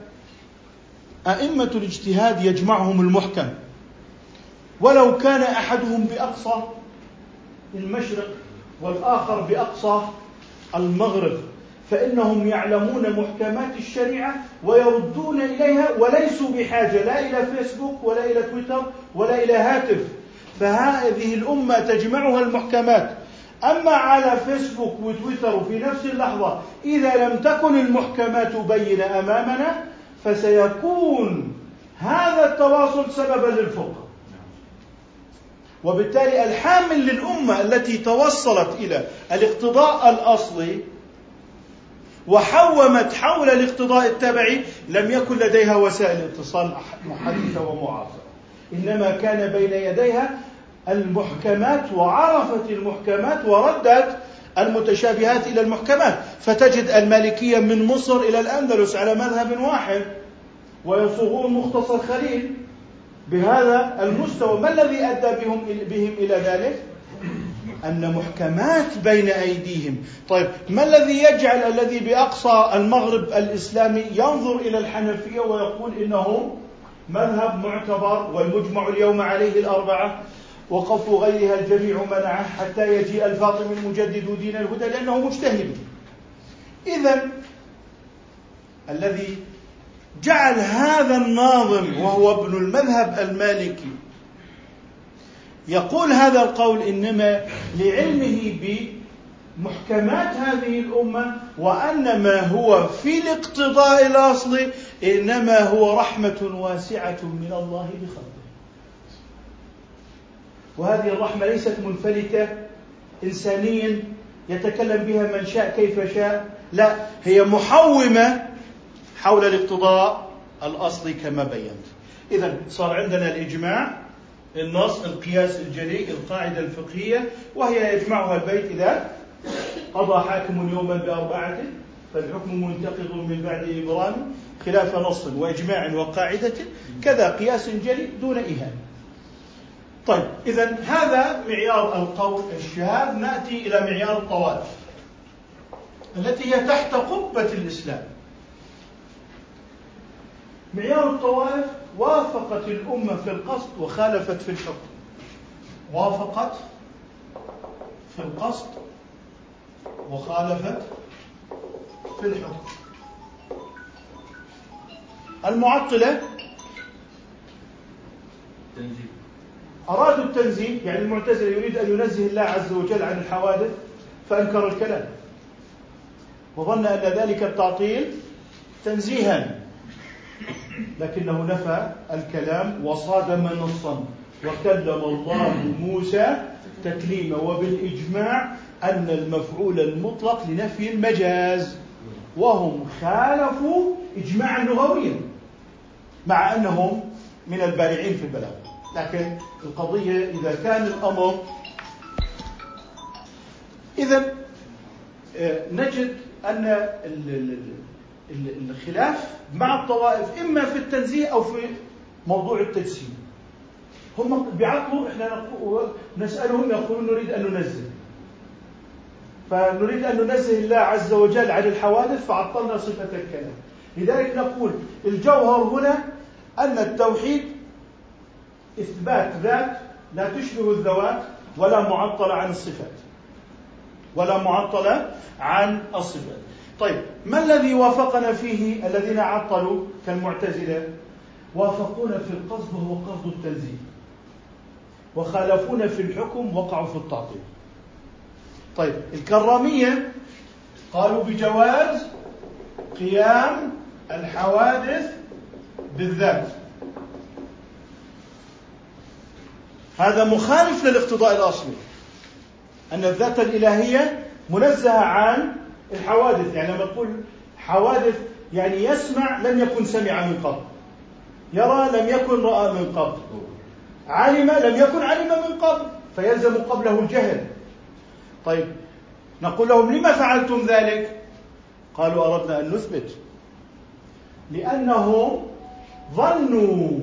أئمة الاجتهاد يجمعهم المحكم ولو كان أحدهم بأقصى المشرق والآخر بأقصى المغرب فإنهم يعلمون محكمات الشريعة ويردون إليها وليسوا بحاجة لا إلى فيسبوك ولا إلى تويتر ولا إلى هاتف. فهذه الأمة تجمعها المحكمات. أما على فيسبوك وتويتر في نفس اللحظة إذا لم تكن المحكمات بينة أمامنا فسيكون هذا التواصل سببا للفرقة وبالتالي الحامل للأمة التي توصلت إلى الاقتضاء الأصلي وحومت حول الاقتضاء التبعي لم يكن لديها وسائل اتصال حديثة ومعاصرة. إنما كان بين يديها المحكمات وعرفت المحكمات وردت المتشابهات إلى المحكمات. فتجد المالكية من مصر إلى الأندلس على مذهب واحد ويصوغون مختصر خليل بهذا المستوى. ما الذي أدى بهم, بهم إلى ذلك؟ أن محكمات بين أيديهم. طيب ما الذي يجعل الذي بأقصى المغرب الإسلامي ينظر إلى الحنفية ويقول إنه مذهب معتبر والمجمع اليوم عليه الأربعة؟ وقف غيرها الجميع منعه حتى يجيء الفاطمي المجدد دين الهدى لأنه مجتهد. إذا الذي جعل هذا الناظم وهو ابن المذهب المالكي يقول هذا القول إنما لعلمه بمحكمات هذه الأمة وأن ما هو في الاقتضاء الاصلي إنما هو رحمة واسعة من الله بخلقه. وهذه الرحمة ليست منفلتة انسانيا يتكلم بها من شاء كيف شاء لا هي محومة حول الاقتضاء الاصلي كما بينت. اذا صار عندنا الإجماع. النص القياس الجلي القاعدة الفقهية وهي يجمعها البيت إذا قضى حاكم يوما بأربعة فالحكم منتقض من بعد إبرام خلاف نص وإجماع وقاعدة كذا قياس جلي دون إهانة طيب إذا هذا معيار القول الشاذ نأتي إلى معيار الطوائف التي هي تحت قبة الإسلام. معيار الطوائف وافقت الأمة في القصد وخالفت في الحكم. وافقت في القصد وخالفت في الحكم. المعطلة أرادوا التنزيه يعني المعتزلة يريد أن ينزه الله عز وجل عن الحوادث فأنكر الكلام. وظن أن ذلك التعطيل تنزيها. لكنه نفى الكلام وصادم نصا وكلم الله موسى تكليما وبالإجماع أن المفعول المطلق لنفي المجاز. وهم خالفوا إجماعا لغويا مع أنهم من البارعين في البلاغة. لكن القضية إذا كان الأمر إذا آه، نجد أن الخلاف مع الطوائف إما في التنزيه أو في موضوع التجسيم. هم بيعطلوا إحنا نسألهم يقولون نريد أن ننزه. فنريد أن ننزه الله عز وجل عن الحوادث فعطلنا صفة الكلام. لذلك نقول الجوهر هنا أن التوحيد إثبات ذات لا تشبه الذوات ولا معطله عن الصفات ولا معطله عن الصفات. طيب ما الذي وافقنا فيه الذين عطلوا كالمعتزلة؟ وافقونا في القصد وهو قصد التنزيل وخالفونا في الحكم وقعوا في التعطيل. طيب الكرامية قالوا بجواز قيام الحوادث بالذات. هذا مخالف للاقتضاء الأصلي. أن الذات الإلهية منزهة عن الحوادث يعني لما تقول حوادث يعني يسمع لم يكن سمع من قبل. يرى لم يكن رأى من قبل. علم لم يكن علم من قبل فيلزم قبله الجهل. طيب نقول لهم لما فعلتم ذلك؟ قالوا أردنا أن نثبت. لأنهم ظنوا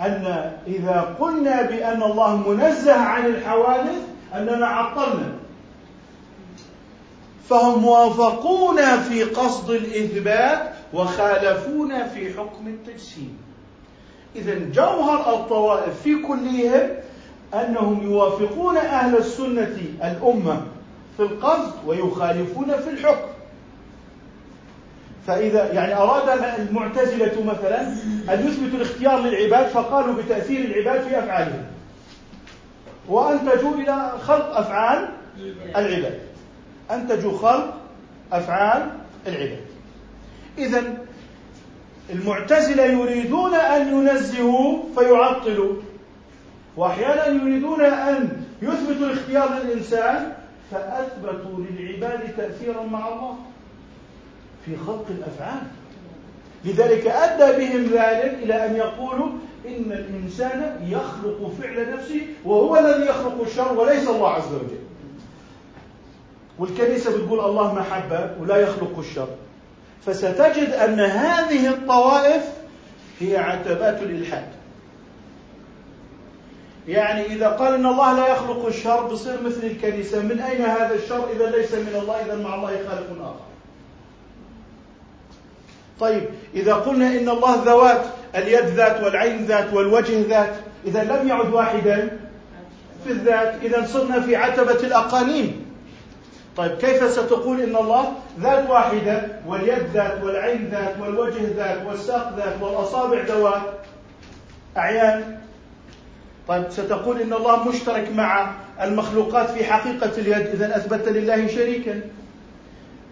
أن إذا قلنا بأن الله منزه عن الحوادث أننا عطلنا. فهم موافقون في قصد الإثبات وخالفون في حكم التجسيم. إذا جوهر الطوائف في كلهم أنهم يوافقون أهل السنة الأمة في القصد ويخالفون في الحكم. فإذا يعني أراد المعتزلة مثلا أن يثبتوا الاختيار للعباد فقالوا بتأثير العباد في أفعالهم. وأنتجوا إلى خلق أفعال العباد. أنتجوا خلق أفعال العباد. إذا المعتزلة يريدون أن ينزهوا فيعطلوا وأحيانا يريدون أن يثبتوا الاختيار للإنسان فأثبتوا للعباد تأثيرا مع الله في خلق الأفعال. لذلك أدى بهم ذلك إلى أن يقولوا إن الإنسان يخلق فعل نفسه وهو الذي يخلق الشر وليس الله عز وجل. والكنيسة بتقول الله محبة ولا يخلق الشر. فستجد أن هذه الطوائف هي عتبات الإلحاد. يعني إذا قال إن الله لا يخلق الشر بصير مثل الكنيسة من أين هذا الشر إذا ليس من الله إذا مع الله خالق آخر؟ طيب إذا قلنا إن الله ذوات اليد ذات والعين ذات والوجه ذات إذا لم يعد واحدا في الذات إذا صرنا في عتبة الأقانيم. طيب كيف ستقول إن الله ذات واحدة واليد ذات والعين ذات والوجه ذات والساق ذات والأصابع ذوات؟ أعيان. طيب ستقول إن الله مشترك مع المخلوقات في حقيقة اليد إذا أثبت لله شريكا.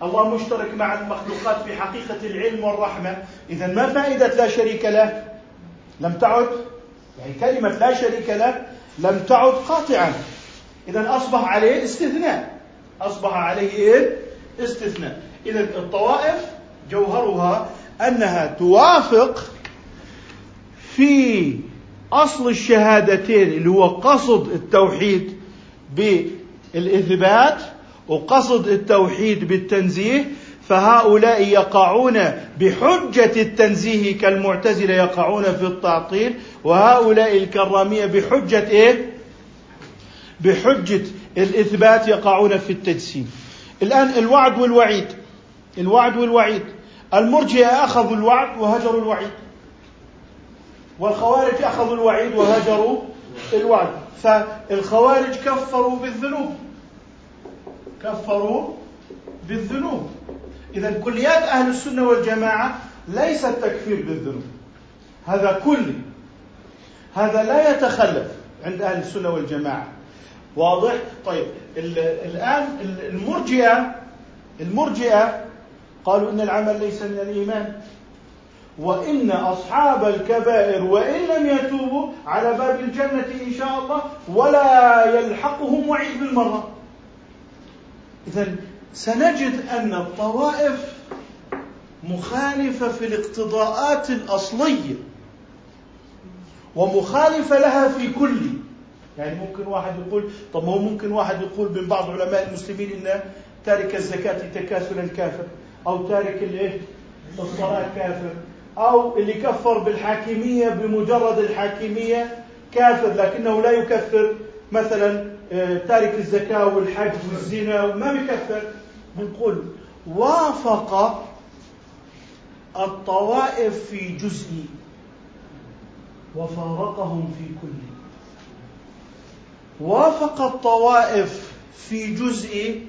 الله مشترك مع المخلوقات في حقيقة العلم والرحمة إذا ما فائدة لا شريك له؟ لم تعد يعني كلمة لا شريك له لم تعد قاطعا. إذا أصبح عليه استثناء. أصبح عليه إيه؟ استثناء إذا الطوائف جوهرها أنها توافق في أصل الشهادتين اللي هو قصد التوحيد بالإثبات وقصد التوحيد بالتنزيه فهؤلاء يقعون بحجة التنزيه كالمعتزلة يقعون في التعطيل وهؤلاء الكرامية بحجة إيه؟ بحجة الإثبات يقعون في التجسيم. الآن الوعد والوعيد الوعد والوعيد. المرجئة أخذوا الوعد وهجروا الوعيد. والخوارج أخذوا الوعيد وهجروا الوعد. فالخوارج كفروا بالذنوب. كفروا بالذنوب. إذا كليات أهل السنة والجماعة ليست تكفير بالذنوب. هذا كلي هذا لا يتخلف عند أهل السنة والجماعة. واضح؟ طيب الآن المرجئة المرجئة قالوا إن العمل ليس من الإيمان وإن أصحاب الكبائر وإن لم يتوبوا على باب الجنة إن شاء الله ولا يلحقهم وعيد بالمرة إذا سنجد أن الطوائف مخالفة في الاقتضاءات الأصلية ومخالفة لها في كل يعني ممكن واحد يقول طب ما هو ممكن واحد يقول من بعض علماء المسلمين إن تارك الزكاة تكاسلا كافر أو تارك الايه الصلاة كافر أو اللي كفر بالحاكمية بمجرد الحاكمية كافر لكنه لا يكفر مثلا آه، تارك الزكاة والحج والزنا وما بيكفر. بنقول وافق الطوائف في جزء وفارقهم في كل. وافق الطوائف في جزء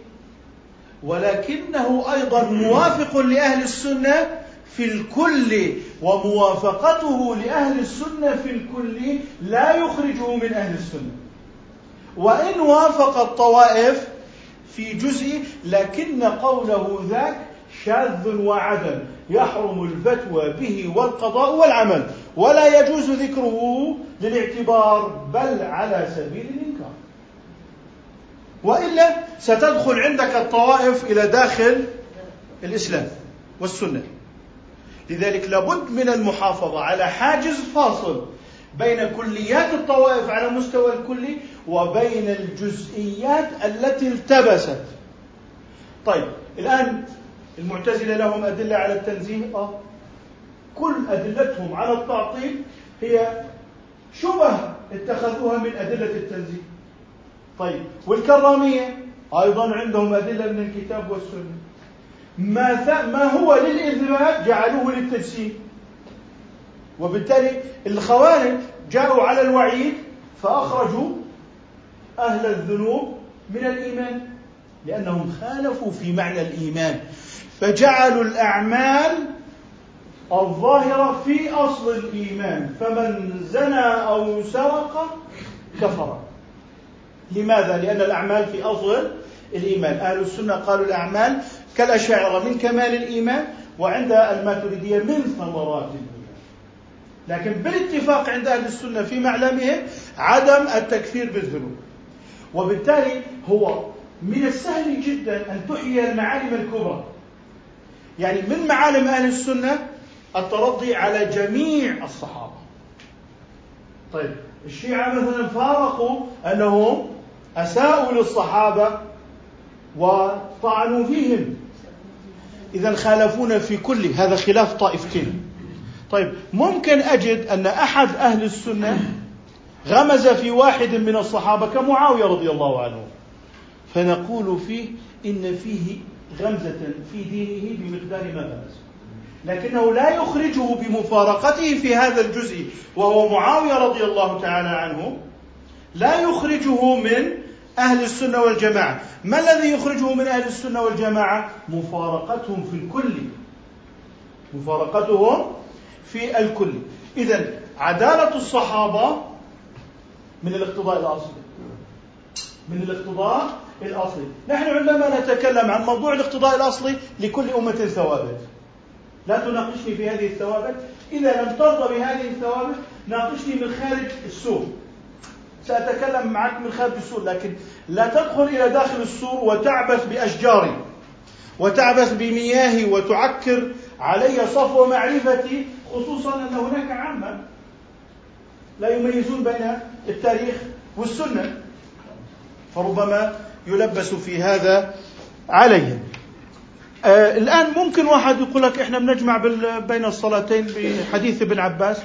ولكنه أيضا موافق لأهل السنة في الكل وموافقته لأهل السنة في الكل لا يخرجه من أهل السنة. وإن وافق الطوائف في جزء لكن قوله ذاك شاذ وعدم يحرم الفتوى به والقضاء والعمل ولا يجوز ذكره للاعتبار بل على سبيل وإلا ستدخل عندك الطوائف إلى داخل الإسلام والسنة. لذلك لابد من المحافظة على حاجز فاصل بين كليات الطوائف على مستوى الكلي وبين الجزئيات التي التبست. طيب الآن المعتزلة لهم أدلة على التنزيه. آه. كل أدلتهم على التعطيل هي شبه اتخذوها من أدلة التنزيه. طيب والكرامية أيضا عندهم أدلة من الكتاب والسنة. ما ما هو للإثبات جعلوه للتجسيم. وبالتالي الخوارج جاءوا على الوعيد فأخرجوا أهل الذنوب من الإيمان لأنهم خالفوا في معنى الإيمان. فجعلوا الأعمال الظاهرة في أصل الإيمان. فمن زنى أو سرق كفر. لماذا؟ لأن الأعمال في أصل الإيمان. أهل السنة قالوا الأعمال كالأشاعرة من كمال الإيمان وعند الماتريدية من ثمرات الإيمان لكن بالاتفاق عند أهل السنة في معلمهم عدم التكفير بالذنوب. وبالتالي هو من السهل جدا أن تحيي المعالم الكبرى. يعني من معالم أهل السنة الترضي على جميع الصحابة. طيب الشيعة مثلا فارقوا أنهم أساءوا للصحابة وطعنوا فيهم. إذا خالفونا في كل هذا خلاف طائفتين. طيب ممكن أجد أن أحد أهل السنة غمز في واحد من الصحابة كمعاوية رضي الله عنه. فنقول فيه إن فيه غمزة في دينه بمقدار ما غمز. لكنه لا يخرجه بمفارقته في هذا الجزء وهو معاوية رضي الله تعالى عنه لا يخرجه من أهل السنة والجماعة. ما الذي يخرجه من أهل السنة والجماعة؟ مفارقتهم في الكل. مفارقتهم في الكل. إذا عدالة الصحابة من الاقتضاء الأصلي. من الاقتضاء الأصلي. نحن عندما نتكلم عن موضوع الاقتضاء الأصلي لكل أمة ثوابت. لا تناقشني في هذه الثوابت. إذا لم ترضى بهذه الثوابت ناقشني من خارج السور سأتكلم معك من خارج السور لكن لا تدخل إلى داخل السور وتعبث بأشجاري وتعبث بمياهي وتعكر علي صفو معرفتي خصوصا أن هناك عامة لا يميزون بين التاريخ والسنة. فربما يلبس في هذا عليهم آه الآن ممكن واحد يقول لك إحنا بنجمع بين الصلاتين بحديث ابن عباس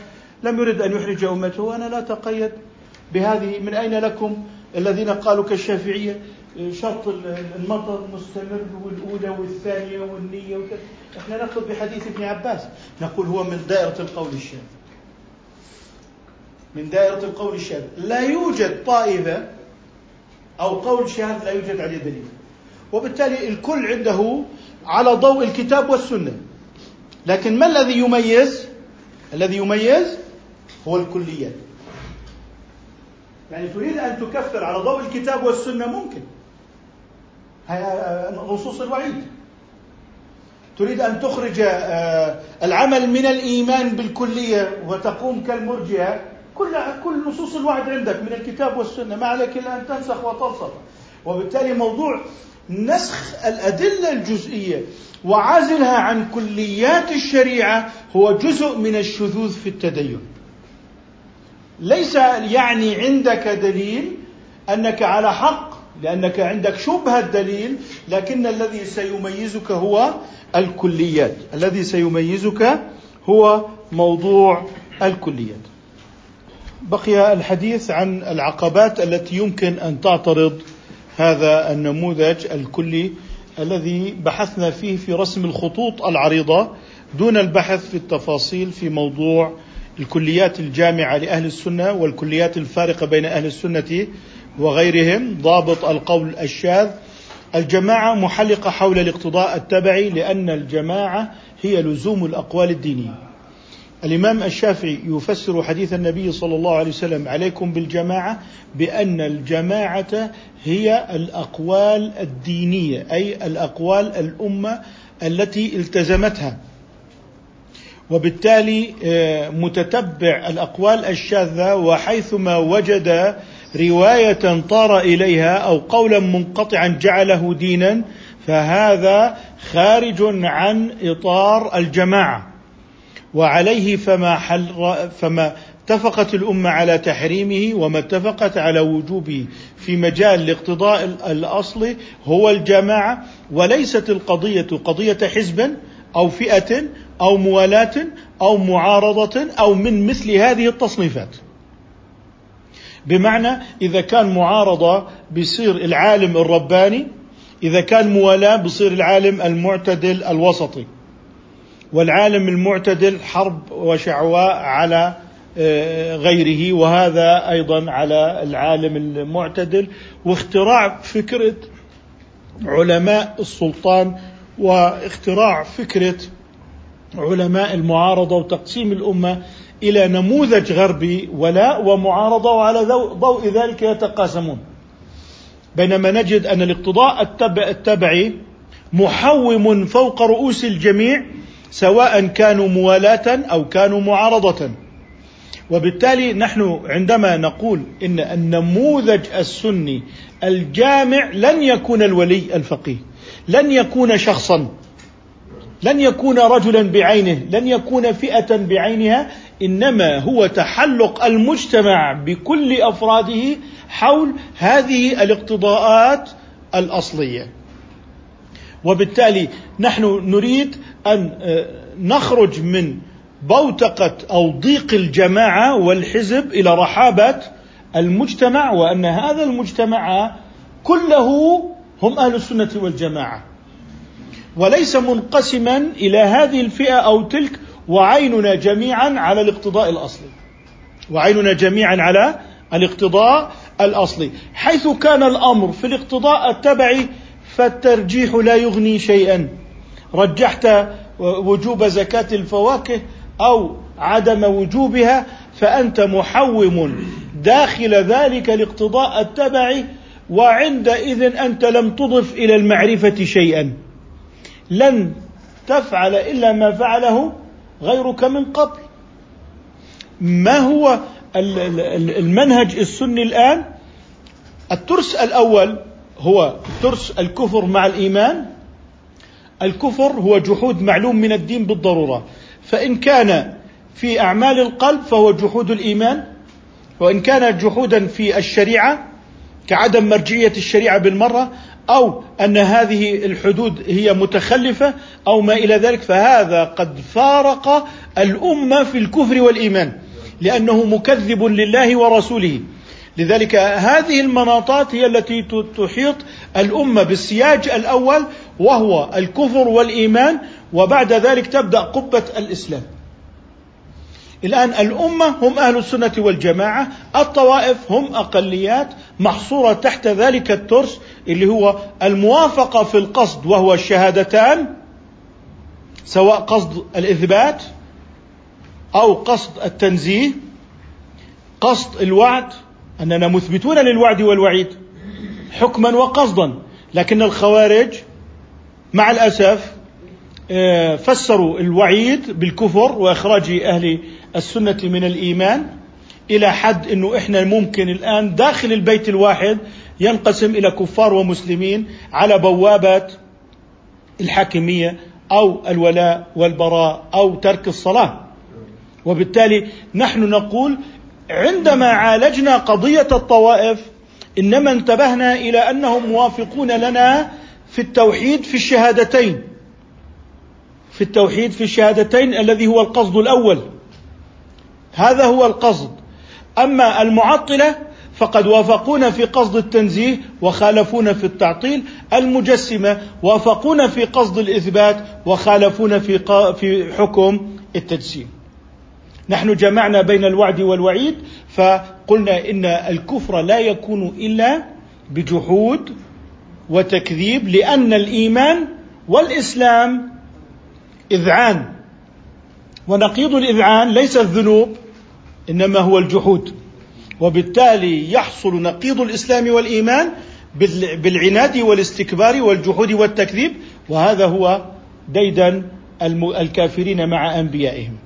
لم يرد أن يحرج أمته وأنا لا تقيد. بهذه من أين لكم الذين قالوا كالشافعية شرط المطر مستمر والأولى والثانية والنية وكذا إحنا ناخذ بحديث ابن عباس. نقول هو من دائرة القول الشاذ. من دائرة القول الشاذ. لا يوجد طائفة أو قول شاذ لا يوجد عليه دليل. وبالتالي الكل عنده على ضوء الكتاب والسنة. لكن ما الذي يميز؟ الذي يميز هو الكليات. يعني تريد أن تكفر على ضوء الكتاب والسنة ممكن. نصوص الوعيد. تريد أن تخرج آه، العمل من الإيمان بالكلية وتقوم كالمرجئة. كل كل نصوص الوعد عندك من الكتاب والسنة. ما عليك إلا أن تنسخ وتنصف وبالتالي موضوع نسخ الأدلة الجزئية وعزلها عن كليات الشريعة هو جزء من الشذوذ في التدين. ليس يعني عندك دليل أنك على حق لأنك عندك شبهة دليل لكن الذي سيميزك هو الكليات. الذي سيميزك هو موضوع الكليات. بقي الحديث عن العقبات التي يمكن أن تعترض هذا النموذج الكلي الذي بحثنا فيه في رسم الخطوط العريضة دون البحث في التفاصيل في موضوع الكليات الجامعة لأهل السنة والكليات الفارقة بين أهل السنة وغيرهم ضابط القول الشاذ. الجماعة محلقة حول الاقتضاء التبعي لأن الجماعة هي لزوم الأقوال الدينية. الإمام الشافعي يفسر حديث النبي صلى الله عليه وسلم عليكم بالجماعة بأن الجماعة هي الأقوال الدينية أي الأقوال الأمة التي التزمتها. وبالتالي آه، متتبع الأقوال الشاذة وحيثما وجد رواية طار إليها أو قولا منقطعا جعله دينا فهذا خارج عن إطار الجماعة. وعليه فما حل فما اتفقت الأمة على تحريمه وما اتفقت على وجوبه في مجال الاقتضاء الاصلي هو الجماعة وليست القضية قضية حزب أو فئة أو موالاه أو معارضة أو من مثل هذه التصنيفات. بمعنى إذا كان معارضة بيصير العالم الرباني إذا كان موالاة بصير العالم المعتدل الوسطي. والعالم المعتدل حرب وشعواء على آه، غيره وهذا أيضا على العالم المعتدل. واختراع فكرة علماء السلطان واختراع فكرة علماء المعارضة وتقسيم الأمة إلى نموذج غربي ولاء ومعارضة وعلى ضوء ذلك يتقاسمون. بينما نجد أن الاقتضاء التبع التبعي محوم فوق رؤوس الجميع سواء كانوا موالاة أو كانوا معارضة. وبالتالي نحن عندما نقول إن النموذج السني الجامع لن يكون الولي الفقيه. لن يكون شخصا لن يكون رجلا بعينه لن يكون فئة بعينها إنما هو تحلق المجتمع بكل أفراده حول هذه الاقتضاءات الأصلية. وبالتالي نحن نريد أن آه، نخرج من بوتقة أو ضيق الجماعة والحزب إلى رحابة المجتمع وأن هذا المجتمع كله هم أهل السنة والجماعة. وليس منقسما إلى هذه الفئة أو تلك وعيننا جميعا على الاقتضاء الأصلي. وعيننا جميعا على الاقتضاء الأصلي. حيث كان الأمر في الاقتضاء التبعي فالترجيح لا يغني شيئا. رجحت وجوب زكاة الفواكه أو عدم وجوبها فأنت محوم داخل ذلك الاقتضاء التبعي وعندئذ أنت لم تضف إلى المعرفة شيئا. لن تفعل إلا ما فعله غيرك من قبل. ما هو المنهج السني الآن؟ الترس الأول هو ترس الكفر مع الإيمان. الكفر هو جحود معلوم من الدين بالضرورة. فإن كان في أعمال القلب فهو جحود الإيمان وإن كان جحودا في الشريعة كعدم مرجعيه الشريعة بالمرة أو أن هذه الحدود هي متخلفة أو ما إلى ذلك فهذا قد فارق الأمة في الكفر والإيمان لأنه مكذب لله ورسوله. لذلك هذه المناطات هي التي تحيط الأمة بالسياج الأول وهو الكفر والإيمان وبعد ذلك تبدأ قبة الإسلام. الآن الأمة هم أهل السنة والجماعة الطوائف هم أقليات محصورة تحت ذلك الترس اللي هو الموافقة في القصد وهو الشهادتان سواء قصد الإثبات أو قصد التنزيه قصد الوعد أننا مثبتون للوعد والوعيد حكما وقصدا لكن الخوارج مع الأسف آه، فسروا الوعيد بالكفر وإخراج أهل السنة من الإيمان إلى حد إنه إحنا ممكن الآن داخل البيت الواحد ينقسم إلى كفار ومسلمين على بوابه الحاكمية أو الولاء والبراء أو ترك الصلاة. وبالتالي نحن نقول عندما عالجنا قضية الطوائف إنما انتبهنا إلى أنهم موافقون لنا في التوحيد في الشهادتين. في التوحيد في الشهادتين الذي هو القصد الأول. هذا هو القصد. أما المعطلة فقد وافقونا في قصد التنزيه وخالفونا في التعطيل. المجسمة وافقونا في قصد الإثبات وخالفونا في في حكم التجسيم. نحن جمعنا بين الوعد والوعيد فقلنا إن الكفر لا يكون إلا بجحود وتكذيب لأن الإيمان والإسلام اذعان ونقيض الإذعان ليس الذنوب إنما هو الجحود. وبالتالي يحصل نقيض الإسلام والإيمان بالعناد والاستكبار والجحود والتكذيب وهذا هو ديدن الكافرين مع أنبيائهم.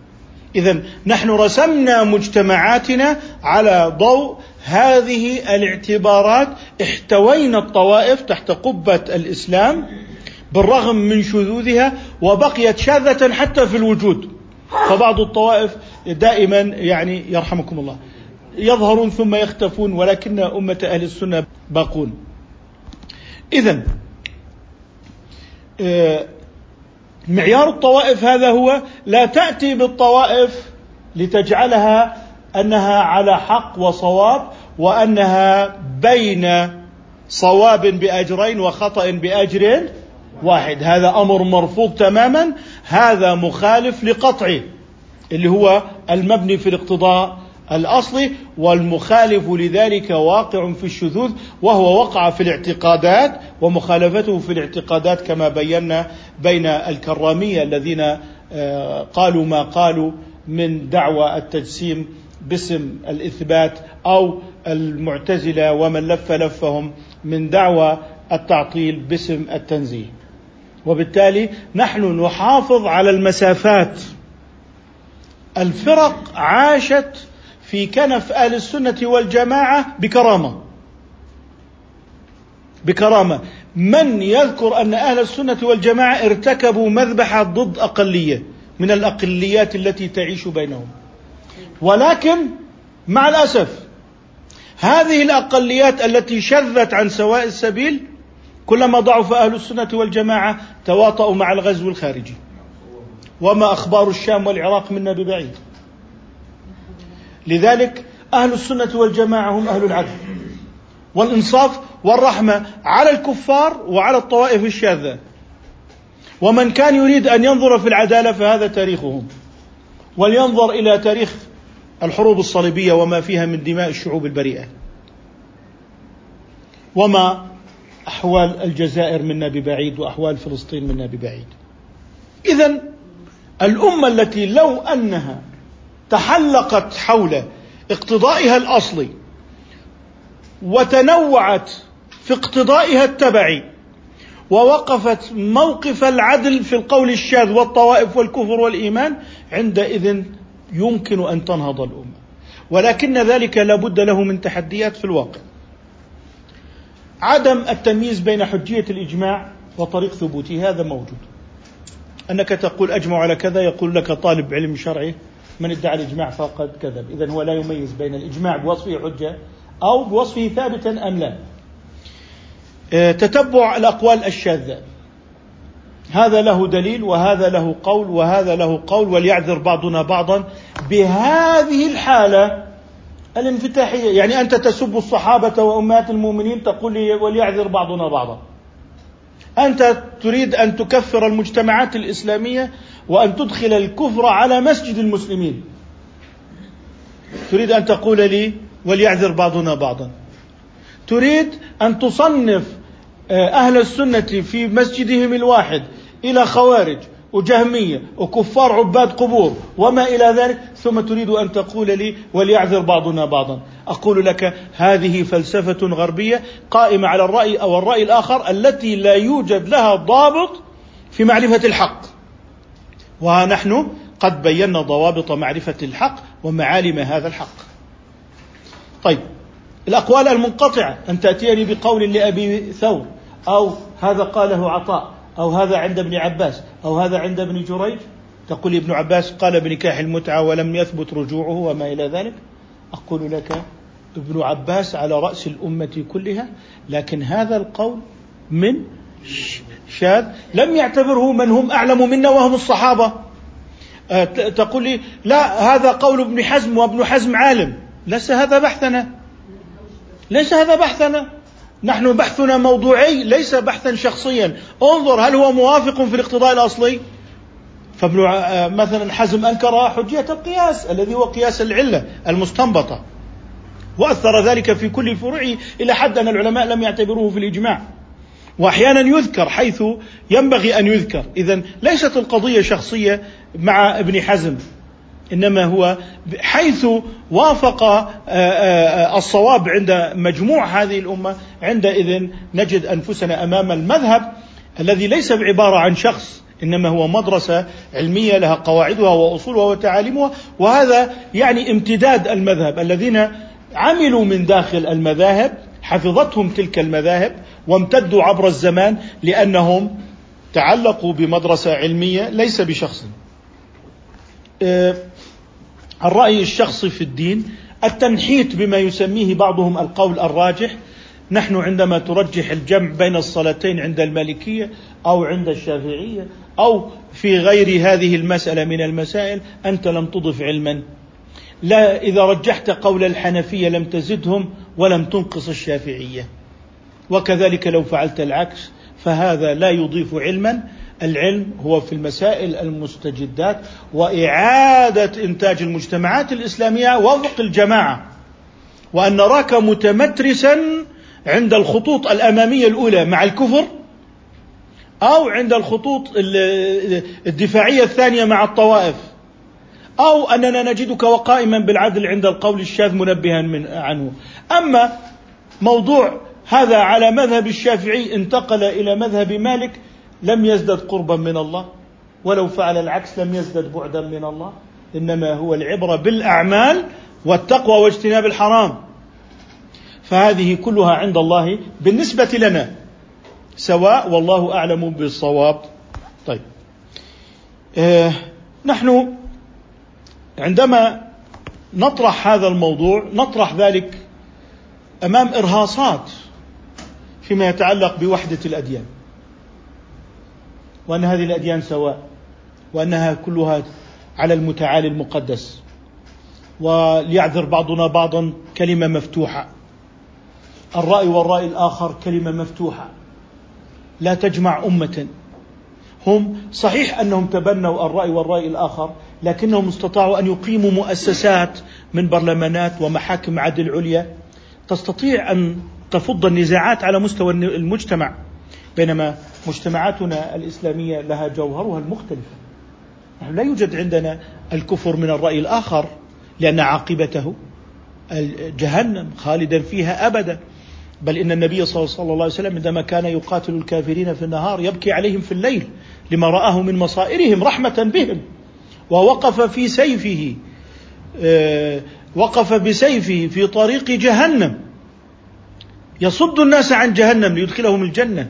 اذا نحن رسمنا مجتمعاتنا على ضوء هذه الاعتبارات احتوينا الطوائف تحت قبة الإسلام بالرغم من شذوذها وبقيت شاذة حتى في الوجود. فبعض الطوائف دائما يعني يرحمكم الله. يظهرون ثم يختفون ولكن أمة أهل السنة باقون. إذا آه، معيار الطوائف هذا هو لا تأتي بالطوائف لتجعلها أنها على حق وصواب وأنها بين صواب بأجرين وخطأ بأجر واحد. هذا أمر مرفوض تماما. هذا مخالف لقطعه اللي هو المبني في الاقتضاء الاصل والمخالف لذلك واقع في الشذوذ وهو وقع في الاعتقادات ومخالفته في الاعتقادات كما بينا بين الكرامية الذين آه، قالوا ما قالوا من دعوى التجسيم باسم الإثبات أو المعتزلة ومن لف لفهم من دعوى التعطيل باسم التنزيه. وبالتالي نحن نحافظ على المسافات. الفرق عاشت في كنف أهل السنة والجماعة بكرامة. بكرامة. من يذكر أن أهل السنة والجماعة ارتكبوا مذبحة ضد أقلية من الأقليات التي تعيش بينهم. ولكن مع الأسف هذه الأقليات التي شذت عن سواء السبيل كلما ضعف أهل السنة والجماعة تواطؤوا مع الغزو الخارجي. وما أخبار الشام والعراق منا ببعيد. لذلك أهل السنة والجماعة هم أهل العدل والإنصاف والرحمة على الكفار وعلى الطوائف الشاذة. ومن كان يريد أن ينظر في العدالة فهذا تاريخهم. ولينظر إلى تاريخ الحروب الصليبية وما فيها من دماء الشعوب البريئة. وما أحوال الجزائر منا ببعيد وأحوال فلسطين منا ببعيد اذا الأمة التي لو أنها تحلقت حول اقتضائها الأصلي وتنوعت في اقتضائها التبعي ووقفت موقف العدل في القول الشاذ والطوائف والكفر والإيمان عندئذ يمكن أن تنهض الأمة. ولكن ذلك لابد له من تحديات في الواقع. عدم التمييز بين حجية الإجماع وطريق ثبوته هذا موجود. أنك تقول أجمع على كذا يقول لك طالب علم شرعي من ادعى الإجماع فقد كذب. اذا هو لا يميز بين الإجماع بوصفه حجة أو بوصفه ثابتا أم لا. آه، تتبع الأقوال الشاذة. هذا له دليل وهذا له قول وهذا له قول وليعذر بعضنا بعضا. بهذه الحالة الانفتاحية يعني أنت تسب الصحابة وأمهات المؤمنين تقول لي وليعذر بعضنا بعضا. أنت تريد أن تكفر المجتمعات الإسلامية وأن تدخل الكفر على مسجد المسلمين. تريد أن تقول لي وليعذر بعضنا بعضا. تريد أن تصنف آه، أهل السنة في مسجدهم الواحد إلى خوارج. وجهمية وكفار عباد قبور وما إلى ذلك ثم تريد أن تقول لي وليعذر بعضنا بعضا. أقول لك هذه فلسفة غربية قائمة على الرأي أو الرأي الآخر التي لا يوجد لها ضابط في معرفة الحق. ونحن قد بينا ضوابط معرفة الحق ومعالم هذا الحق. طيب الأقوال المنقطعة أن تأتيني بقول لأبي ثور أو هذا قاله عطاء. أو هذا عند ابن عباس أو هذا عند ابن جريج؟ تقول ابن عباس قال بنكاح المتعة ولم يثبت رجوعه وما إلى ذلك. أقول لك ابن عباس على رأس الأمة كلها لكن هذا القول من شاذ لم يعتبره من هم أعلم منا وهم الصحابة. أه، تقول لي لا هذا قول ابن حزم وابن حزم عالم. ليس هذا بحثنا. ليس هذا بحثنا. نحن بحثنا موضوعي ليس بحثا شخصيا. انظر هل هو موافق في الاقتضاء الأصلي؟ فابن آه، مثلا حزم أنكر حجية القياس الذي هو قياس العلة المستنبطة. وأثر ذلك في كل فروعه إلى حد أن العلماء لم يعتبروه في الإجماع. واحيانا يذكر حيث ينبغي أن يذكر. اذا ليست القضية شخصية مع ابن حزم. إنما هو حيث وافق آه، آه، الصواب عند مجموع هذه الأمة عندئذ نجد أنفسنا أمام المذهب الذي ليس بعبارة عن شخص إنما هو مدرسة علمية لها قواعدها وأصولها وتعاليمها وهذا يعني امتداد المذهب. الذين عملوا من داخل المذاهب حفظتهم تلك المذاهب وامتدوا عبر الزمان لأنهم تعلقوا بمدرسة علمية ليس بشخص. آه، الرأي الشخصي في الدين التنحيت بما يسميه بعضهم القول الراجح نحن عندما ترجح الجمع بين الصلاتين عند المالكية أو عند الشافعية أو في غير هذه المسألة من المسائل أنت لم تضف علما. لا إذا رجحت قول الحنفية لم تزدهم ولم تنقص الشافعية. وكذلك لو فعلت العكس فهذا لا يضيف علما. العلم هو في المسائل المستجدات وإعادة إنتاج المجتمعات الإسلامية وفق الجماعة وأن نراك متمترسا عند الخطوط الأمامية الأولى مع الكفر أو عند الخطوط الدفاعية الثانية مع الطوائف أو أننا نجدك وقائما بالعدل عند القول الشاذ منبها من عنه. أما موضوع هذا على مذهب الشافعي انتقل إلى مذهب مالك لم يزدد قربا من الله ولو فعل العكس لم يزدد بعدا من الله. إنما هو العبرة بالأعمال والتقوى واجتناب الحرام. فهذه كلها عند الله بالنسبة لنا. سواء والله أعلم بالصواب. طيب. آه نحن عندما نطرح هذا الموضوع نطرح ذلك أمام إرهاصات فيما يتعلق بوحدة الأديان. وأن هذه الأديان سواء وأنها كلها على المتعالي المقدس وليعذر بعضنا بعضا كلمة مفتوحة. الرأي والرأي الآخر كلمة مفتوحة. لا تجمع أمة. هم صحيح أنهم تبنوا الرأي والرأي الآخر لكنهم استطاعوا أن يقيموا مؤسسات من برلمانات ومحاكم عدل عليا. تستطيع أن تفض النزاعات على مستوى المجتمع بينما مجتمعاتنا الإسلامية لها جوهرها المختلف نحن لا يوجد عندنا الكفر من الرأي الآخر لأن عاقبته جهنم خالدا فيها أبدا. بل إن النبي صلى الله عليه وسلم عندما كان يقاتل الكافرين في النهار يبكي عليهم في الليل لما رآه من مصائرهم رحمة بهم. ووقف في سيفه آه، وقف بسيفه في طريق جهنم. يصد الناس عن جهنم ليدخلهم الجنة.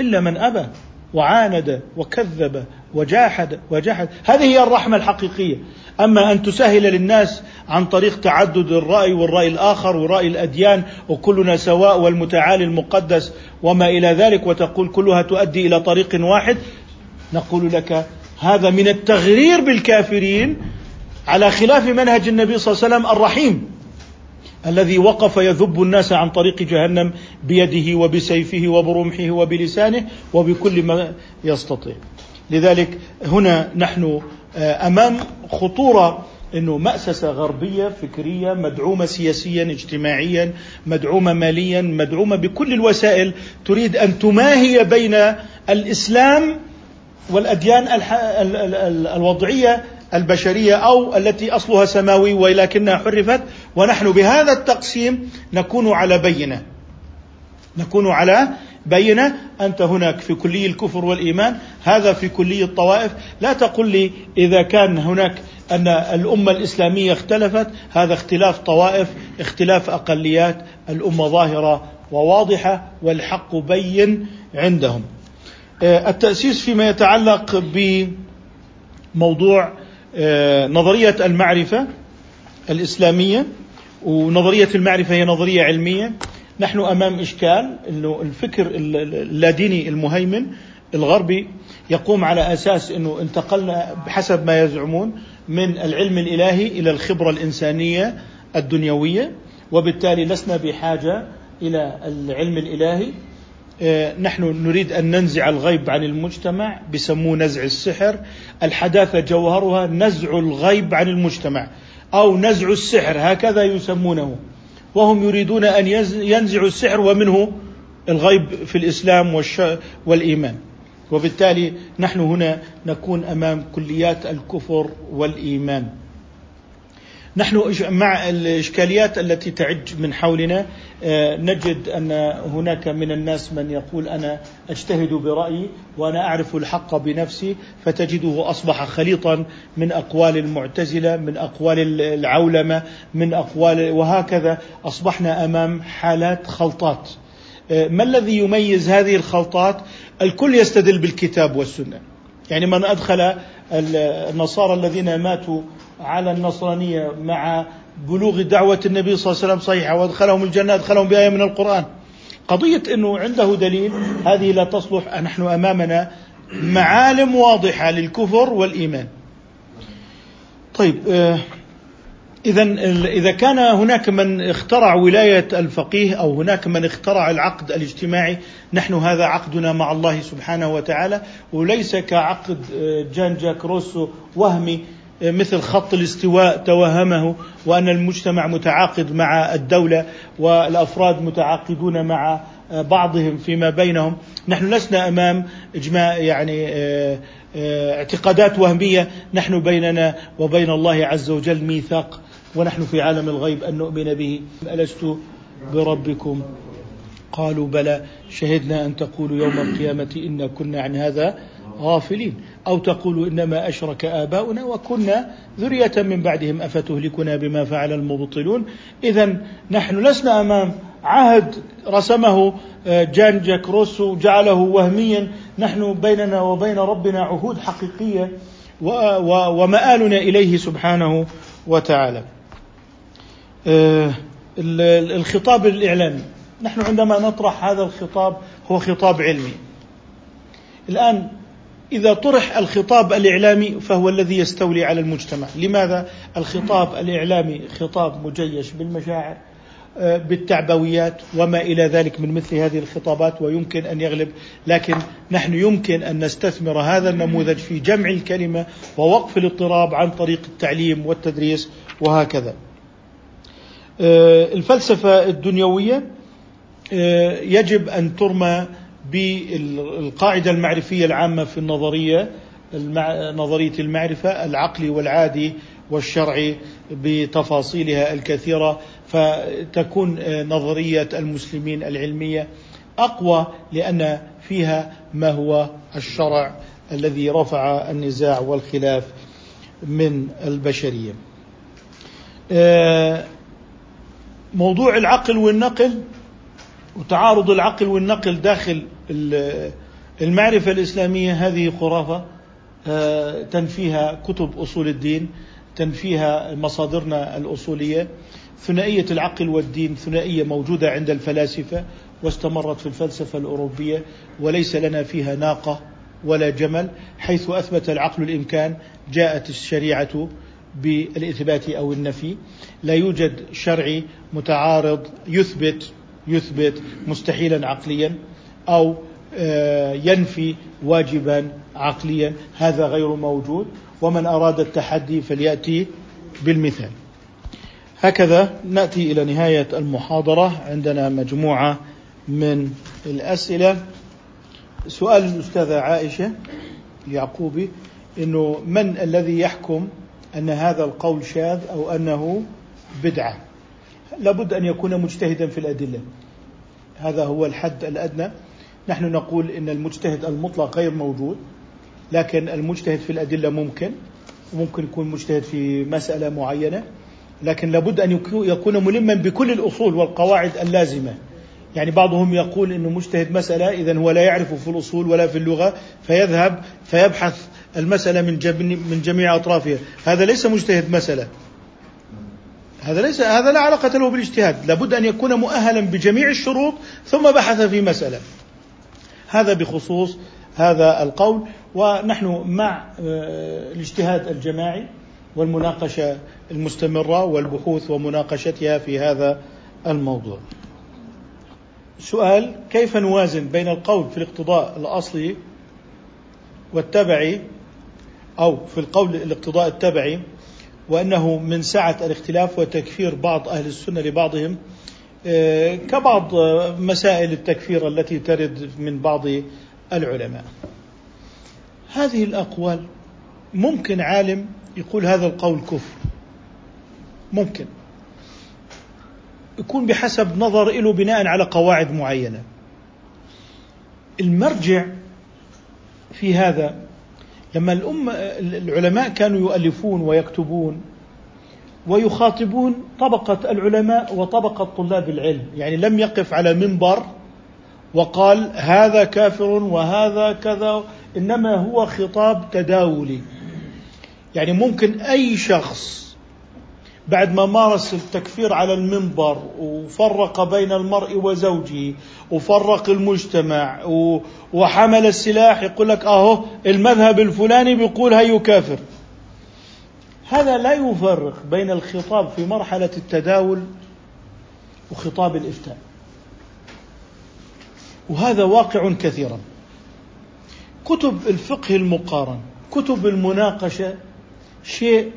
إلا من أبى وعاند وكذب وجاحد وجحد هذه هي الرحمة الحقيقية. أما أن تسهل للناس عن طريق تعدد الرأي والرأي الآخر ورأي الأديان وكلنا سواء والمتعالي المقدس وما إلى ذلك وتقول كلها تؤدي إلى طريق واحد نقول لك هذا من التغرير بالكافرين على خلاف منهج النبي صلى الله عليه وسلم الرحيم. الذي وقف يذب الناس عن طريق جهنم بيده وبسيفه وبرمحه وبلسانه وبكل ما يستطيع. لذلك هنا نحن آه، أمام خطورة إنه مأسسة غربية فكرية مدعومة سياسيا اجتماعيا مدعومة ماليا مدعومة بكل الوسائل تريد أن تماهي بين الإسلام والأديان الوضعية البشرية أو التي أصلها سماوي ولكنها حرفت ونحن بهذا التقسيم نكون على بينة. نكون على بينة. أنت هناك في كلي الكفر والإيمان هذا في كلي الطوائف. لا تقل لي إذا كان هناك أن الأمة الإسلامية اختلفت هذا اختلاف طوائف اختلاف أقليات. الأمة ظاهرة وواضحة والحق بين عندهم. آه، التأسيس فيما يتعلق بموضوع نظرية المعرفة الإسلامية ونظرية المعرفة هي نظرية علمية. نحن أمام إشكال أنه الفكر اللاديني المهيمن الغربي يقوم على أساس أنه انتقلنا بحسب ما يزعمون من العلم الإلهي إلى الخبرة الإنسانية الدنيوية وبالتالي لسنا بحاجة إلى العلم الإلهي آه، نحن نريد أن ننزع الغيب عن المجتمع بسموه نزع السحر. الحداثة جوهرها نزع الغيب عن المجتمع أو نزع السحر هكذا يسمونه. وهم يريدون أن ينزعوا السحر ومنه الغيب في الإسلام والإيمان. وبالتالي نحن هنا نكون أمام كليات الكفر والإيمان. نحن مع الإشكاليات التي تعج من حولنا آه، نجد أن هناك من الناس من يقول أنا أجتهد برأيي وأنا أعرف الحق بنفسي فتجده أصبح خليطا من أقوال المعتزلة من أقوال العولمة من أقوال وهكذا. أصبحنا أمام حالات خلطات. آه، ما الذي يميز هذه الخلطات؟ الكل يستدل بالكتاب والسنة. يعني من أدخل النصارى الذين ماتوا على النصرانية مع بلوغ دعوة النبي صلى الله عليه وسلم صحيحة وأدخلهم الجنة أدخلهم بآية من القرآن. قضية أنه عنده دليل هذه لا تصلح نحن أمامنا معالم واضحة للكفر والإيمان. طيب آه، إذا إذا كان هناك من اخترع ولاية الفقيه أو هناك من اخترع العقد الاجتماعي نحن هذا عقدنا مع الله سبحانه وتعالى وليس كعقد آه، جان جاك روسو وهمي. مثل خط الاستواء توهمه وأن المجتمع متعاقد مع الدولة والأفراد متعاقدون مع آه، بعضهم فيما بينهم. نحن لسنا أمام إجماع يعني اعتقادات وهمية. نحن بيننا وبين الله عز وجل ميثاق ونحن في عالم الغيب أن نؤمن به. ألست بربكم؟ قالوا بلى شهدنا أن تقولوا يوم القيامة إنا كنا عن هذا غافلين. أو تقولوا إنما أشرك آباؤنا وكنا ذرية من بعدهم أفتهلكنا بما فعل المبطلون. إذا نحن لسنا أمام عهد رسمه آه، جان جاك روسو جعله وهميا. نحن بيننا وبين ربنا عهود حقيقية ومآلنا إليه سبحانه وتعالى. آه، الخطاب الإعلامي. نحن عندما نطرح هذا الخطاب هو خطاب علمي. الآن إذا طرح الخطاب الإعلامي فهو الذي يستولي على المجتمع. لماذا؟ الخطاب الإعلامي خطاب مجيش بالمشاعر آه، بالتعبويات وما إلى ذلك من مثل هذه الخطابات ويمكن أن يغلب. لكن نحن يمكن أن نستثمر هذا النموذج في جمع الكلمة ووقف الاضطراب عن طريق التعليم والتدريس وهكذا. آه، الفلسفة الدنيوية آه، يجب أن ترمى بالقاعدة المعرفية العامة في النظرية نظرية المعرفة العقلي والعادي والشرعي بتفاصيلها الكثيرة فتكون آه، نظرية المسلمين العلمية أقوى لأن فيها ما هو الشرع الذي رفع النزاع والخلاف من البشرية. موضوع العقل والنقل وتعارض العقل والنقل داخل المعرفة الإسلامية هذه خرافة. آه، تنفيها كتب أصول الدين تنفيها مصادرنا الأصولية. ثنائية العقل والدين ثنائية موجودة عند الفلاسفة واستمرت في الفلسفة الأوروبية وليس لنا فيها ناقة ولا جمل حيث أثبت العقل الإمكان جاءت الشريعة بالإثبات أو النفي. لا يوجد شرعي متعارض يثبت يثبت مستحيلا عقليا أو آه، ينفي واجبا عقليا. هذا غير موجود. ومن أراد التحدي فليأتي بالمثال. هكذا نأتي إلى نهاية المحاضرة. عندنا مجموعة من الأسئلة. سؤال الأستاذة عائشة يعقوبي إنه من الذي يحكم أن هذا القول شاذ أو أنه بدعة؟ لابد أن يكون مجتهدا في الأدلة. هذا هو الحد الأدنى. نحن نقول إن المجتهد المطلق غير موجود لكن المجتهد في الأدلة ممكن وممكن يكون مجتهد في مسألة معينة لكن لابد أن يكون ملما بكل الأصول والقواعد اللازمة. يعني بعضهم يقول إنه مجتهد مسألة اذا هو لا يعرف في الأصول ولا في اللغة فيذهب فيبحث المسألة من من جميع أطرافها، هذا ليس مجتهد مسألة. هذا ليس هذا لا علاقة له بالاجتهاد، لابد أن يكون مؤهلا بجميع الشروط ثم بحث في مسألة. هذا بخصوص هذا القول ونحن مع آه، الاجتهاد الجماعي والمناقشة المستمرة والبحوث ومناقشتها في هذا الموضوع. سؤال كيف نوازن بين القول في الاقتضاء الأصلي والتبعي أو في القول الاقتضاء التبعي وأنه من سعه الاختلاف وتكفير بعض أهل السنة لبعضهم آه، كبعض مسائل التكفير التي ترد من بعض العلماء. هذه الأقوال ممكن عالم يقول هذا القول كفر. ممكن يكون بحسب نظر له بناء على قواعد معينة المرجع في هذا لما الأمة العلماء كانوا يؤلفون ويكتبون ويخاطبون طبقة العلماء وطبقة طلاب العلم. يعني لم يقف على منبر وقال هذا كافر وهذا كذا إنما هو خطاب تداولي. يعني ممكن أي شخص بعد ما مارس التكفير على المنبر وفرق بين المرء وزوجه وفرق المجتمع وحمل السلاح يقول لك أهو المذهب الفلاني بيقول هيو كافر هذا لا يفرق بين الخطاب في مرحلة التداول وخطاب الإفتاء. وهذا واقع كثيرا. كتب الفقه المقارن كتب المناقشة شيء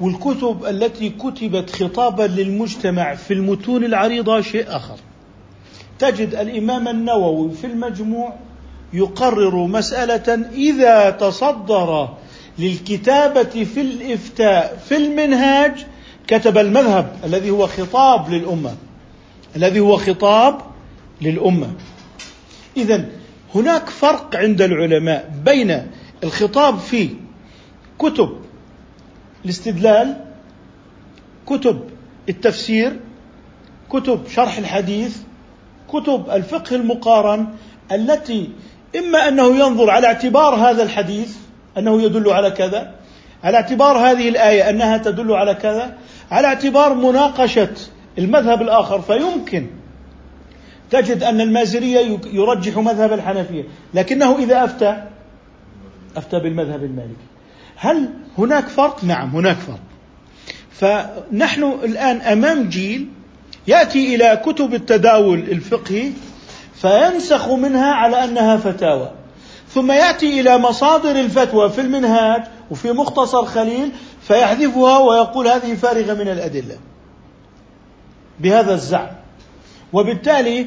والكتب التي كتبت خطابا للمجتمع في المتون العريضة شيء آخر. تجد الإمام النووي في المجموع يقرر مسألة إذا تصدر للكتابة في الإفتاء في المنهاج كتب المذهب الذي هو خطاب للأمة الذي هو خطاب للأمة. إذا هناك فرق عند العلماء بين الخطاب في كتب الاستدلال كتب التفسير كتب شرح الحديث كتب الفقه المقارن التي إما أنه ينظر على اعتبار هذا الحديث أنه يدل على كذا على اعتبار هذه الآية أنها تدل على كذا على اعتبار مناقشة المذهب الآخر فيمكن تجد أن المازريه يرجح مذهب الحنفية لكنه إذا أفتى أفتى بالمذهب المالكي هل هناك فرق؟ نعم هناك فرق فنحن الآن أمام جيل يأتي إلى كتب التداول الفقهي فينسخ منها على أنها فتاوى. ثم يأتي إلى مصادر الفتوى في المنهاج وفي مختصر خليل فيحذفها ويقول هذه فارغة من الأدلة. بهذا الزعم. وبالتالي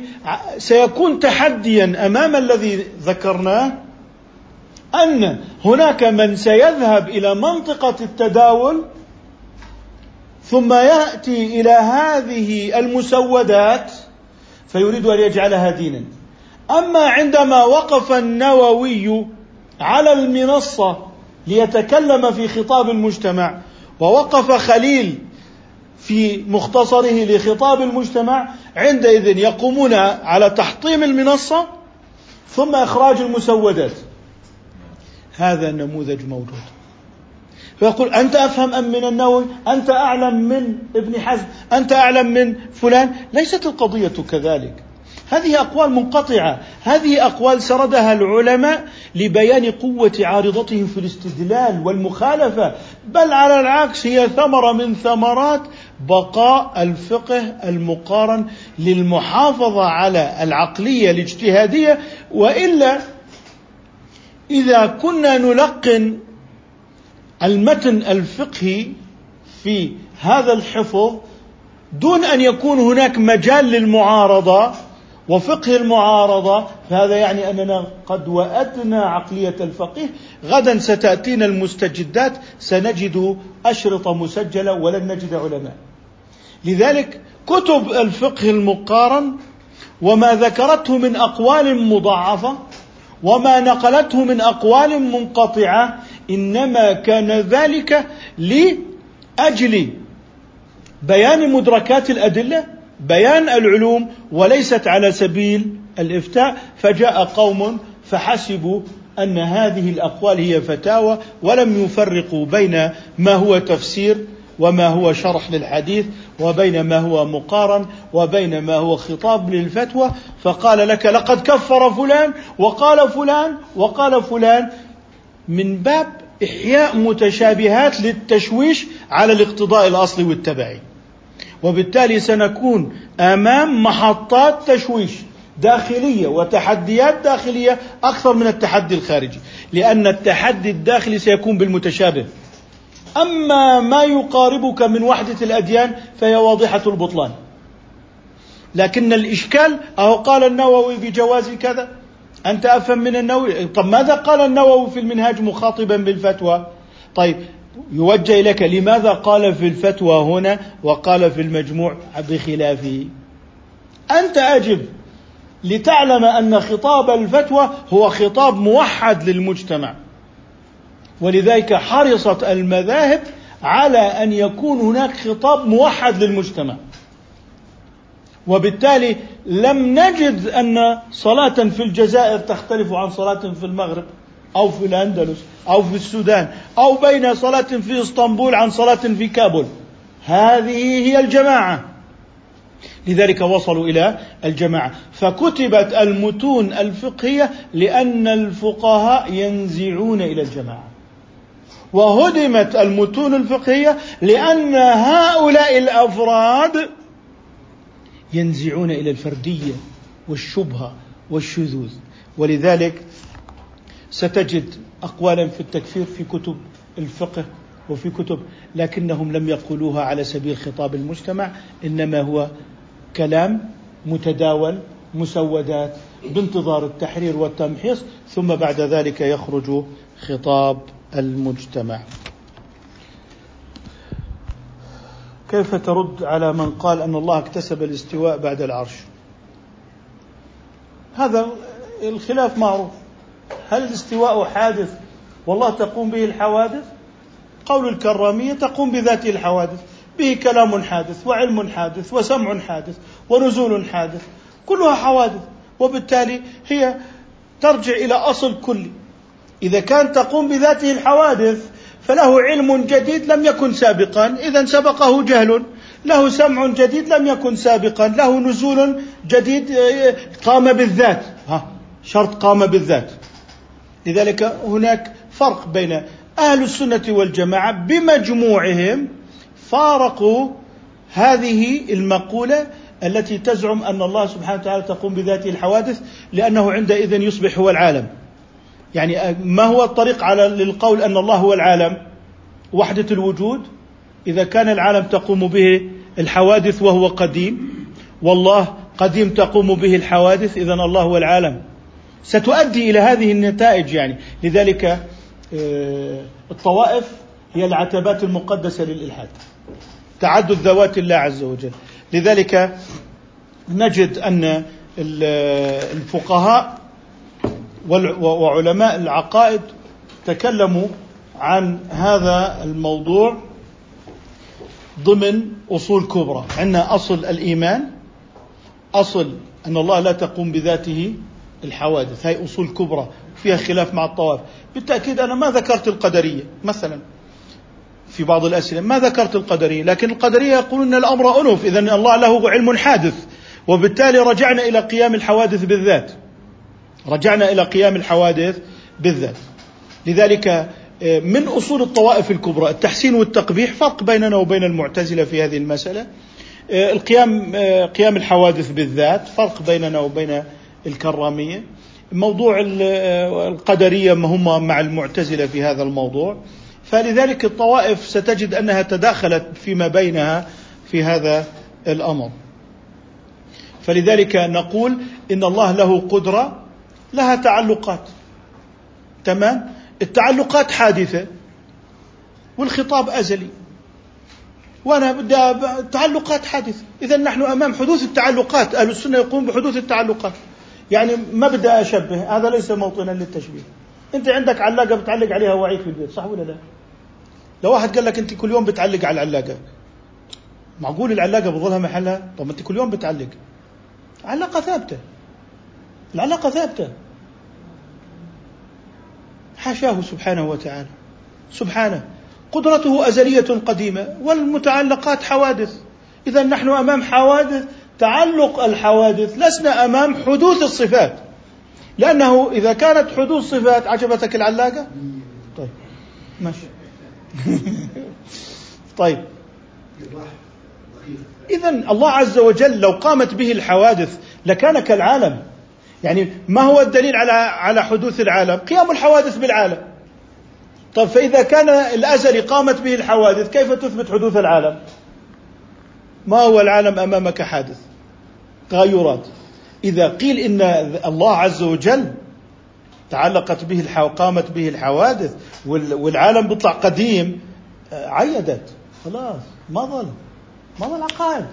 سيكون تحديا أمام الذي ذكرناه أن هناك من سيذهب إلى منطقة التداول ثم يأتي إلى هذه المسودات فيريد أن يجعلها دينا. أما عندما وقف النووي على المنصة ليتكلم في خطاب المجتمع ووقف خليل في مختصره لخطاب المجتمع عندئذ يقومون على تحطيم المنصة ثم إخراج المسودات. هذا نموذج موجود. فيقول أنت أفهم أم من النووي؟ أنت أعلم من ابن حزم؟ أنت أعلم من فلان؟ ليست القضية كذلك. هذه أقوال منقطعة. هذه أقوال سردها العلماء لبيان قوة عارضتهم في الاستدلال والمخالفة. بل على العكس هي ثمرة من ثمرات بقاء الفقه المقارن للمحافظة على العقلية الاجتهادية. وإلا إذا كنا نلقن المتن الفقهي في هذا الحفظ دون أن يكون هناك مجال للمعارضة وفقه المعارضة فهذا يعني أننا قد وأدنا عقلية الفقيه. غدا ستأتينا المستجدات سنجد أشرطة مسجلة ولن نجد علماء. لذلك كتب الفقه المقارن وما ذكرته من أقوال مضاعفة وما نقلته من أقوال منقطعة إنما كان ذلك لأجل بيان مدركات الأدلة بيان العلوم وليست على سبيل الإفتاء. فجاء قوم فحسبوا أن هذه الأقوال هي فتاوى ولم يفرقوا بين ما هو تفسير وما هو شرح للحديث وبين ما هو مقارن وبين ما هو خطاب للفتوى. فقال لك لقد كفر فلان وقال فلان وقال فلان. من باب إحياء متشابهات للتشويش على الاقتضاء الأصلي والتبعي. وبالتالي سنكون أمام محطات تشويش داخلية وتحديات داخلية أكثر من التحدي الخارجي لأن التحدي الداخلي سيكون بالمتشابه. أما ما يقاربك من وحدة الأديان فهي واضحة البطلان. لكن الإشكال أهو قال النووي بجواز كذا؟ أنت أفهم من النووي. طب ماذا قال النووي في المنهاج مخاطبا بالفتوى؟ طيب يوجه لك لماذا قال في الفتوى هنا وقال في المجموع بخلافه؟ أنت أجب لتعلم أن خطاب الفتوى هو خطاب موحد للمجتمع. ولذلك حرصت المذاهب على أن يكون هناك خطاب موحد للمجتمع. وبالتالي لم نجد أن صلاة في الجزائر تختلف عن صلاة في المغرب أو في الأندلس أو في السودان أو بين صلاة في إسطنبول عن صلاة في كابول. هذه هي الجماعة. لذلك وصلوا إلى الجماعة. فكتبت المتون الفقهية لأن الفقهاء ينزعون إلى الجماعة. وهدمت المتون الفقهية لأن هؤلاء الأفراد ينزعون إلى الفردية والشبهة والشذوذ. ولذلك ستجد اقوالا في التكفير في كتب الفقه وفي كتب لكنهم لم يقولوها على سبيل خطاب المجتمع إنما هو كلام متداول مسودات بانتظار التحرير والتمحيص ثم بعد ذلك يخرج خطاب المجتمع. كيف ترد على من قال أن الله اكتسب الاستواء بعد العرش؟ هذا الخلاف معروف. هل الاستواء حادث والله تقوم به الحوادث؟ قول الكرامية تقوم بذاته الحوادث. به كلام حادث وعلم حادث وسمع حادث ونزول حادث كلها حوادث. وبالتالي هي ترجع إلى أصل كلي. إذا كان تقوم بذاته الحوادث فله علم جديد لم يكن سابقا. اذا سبقه جهل. له سمع جديد لم يكن سابقا. له نزول جديد آه، قام بالذات. ها شرط قام بالذات. لذلك هناك فرق بين أهل السنة والجماعة بمجموعهم. فارقوا هذه المقولة التي تزعم أن الله سبحانه وتعالى تقوم بذاته الحوادث لأنه عندئذ يصبح هو العالم. يعني ما هو الطريق على للقول أن الله هو العالم؟ وحدة الوجود إذا كان العالم تقوم به الحوادث وهو قديم والله قديم تقوم به الحوادث إذا الله هو العالم. ستؤدي إلى هذه النتائج يعني لذلك الطوائف هي العتبات المقدسة للإلحاد. تعدد ذوات الله عز وجل لذلك نجد أن الفقهاء وعلماء العقائد تكلموا عن هذا الموضوع ضمن أصول كبرى. عندنا أصل الإيمان أصل أن الله لا تقوم بذاته الحوادث. هاي أصول كبرى فيها خلاف مع الطوائف بالتأكيد أنا ما ذكرت القدرية مثلا في بعض الأسئلة ما ذكرت القدرية لكن القدرية يقولون أن الأمر أنف إذا الله له علم حادث وبالتالي رجعنا إلى قيام الحوادث بالذات. رجعنا إلى قيام الحوادث بالذات. لذلك آه، من أصول الطوائف الكبرى التحسين والتقبيح فرق بيننا وبين المعتزلة في هذه المسألة. آه، القيام آه، قيام الحوادث بالذات فرق بيننا وبين الكرامية. موضوع القدرية هم مع المعتزلة في هذا الموضوع. فلذلك الطوائف ستجد أنها تداخلت فيما بينها في هذا الأمر. فلذلك نقول إن الله له قدرة لها تعلقات. تمام؟ التعلقات حادثة والخطاب أزلي. وأنا بدي تعلقات حادثة. إذا نحن أمام حدوث التعلقات. أهل السنة يقوم بحدوث التعلقات. يعني ما بدي أشبه. هذا ليس موطنا للتشبيه. أنت عندك علاقة بتعلق عليها وعيك في البيت صح ولا لا؟ لو واحد قال لك أنت كل يوم بتعلق على العلاقه معقول العلاقة بظلها محلها؟ طب أنت كل يوم بتعلق. علاقة ثابتة. العلاقة ثابتة. حاشاه سبحانه وتعالى. سبحانه. قدرته أزلية قديمة والمتعلقات حوادث. إذا نحن أمام حوادث تعلق الحوادث لسنا أمام حدوث الصفات. لأنه إذا كانت حدوث صفات عجبتك العلاقة؟ طيب. ماشي. طيب. إذا الله عز وجل لو قامت به الحوادث لكان كالعالم. يعني ما هو الدليل على على حدوث العالم؟ قيام الحوادث بالعالم. طيب فإذا كان الأزل قامت به الحوادث كيف تثبت حدوث العالم؟ ما هو العالم أمامك حادث؟ تغيرات. إذا قيل إن الله عز وجل تعلقت به الحو... قامت به الحوادث والعالم بيطلع قديم آه، عيدت خلاص ما ظل ما ظل عقائد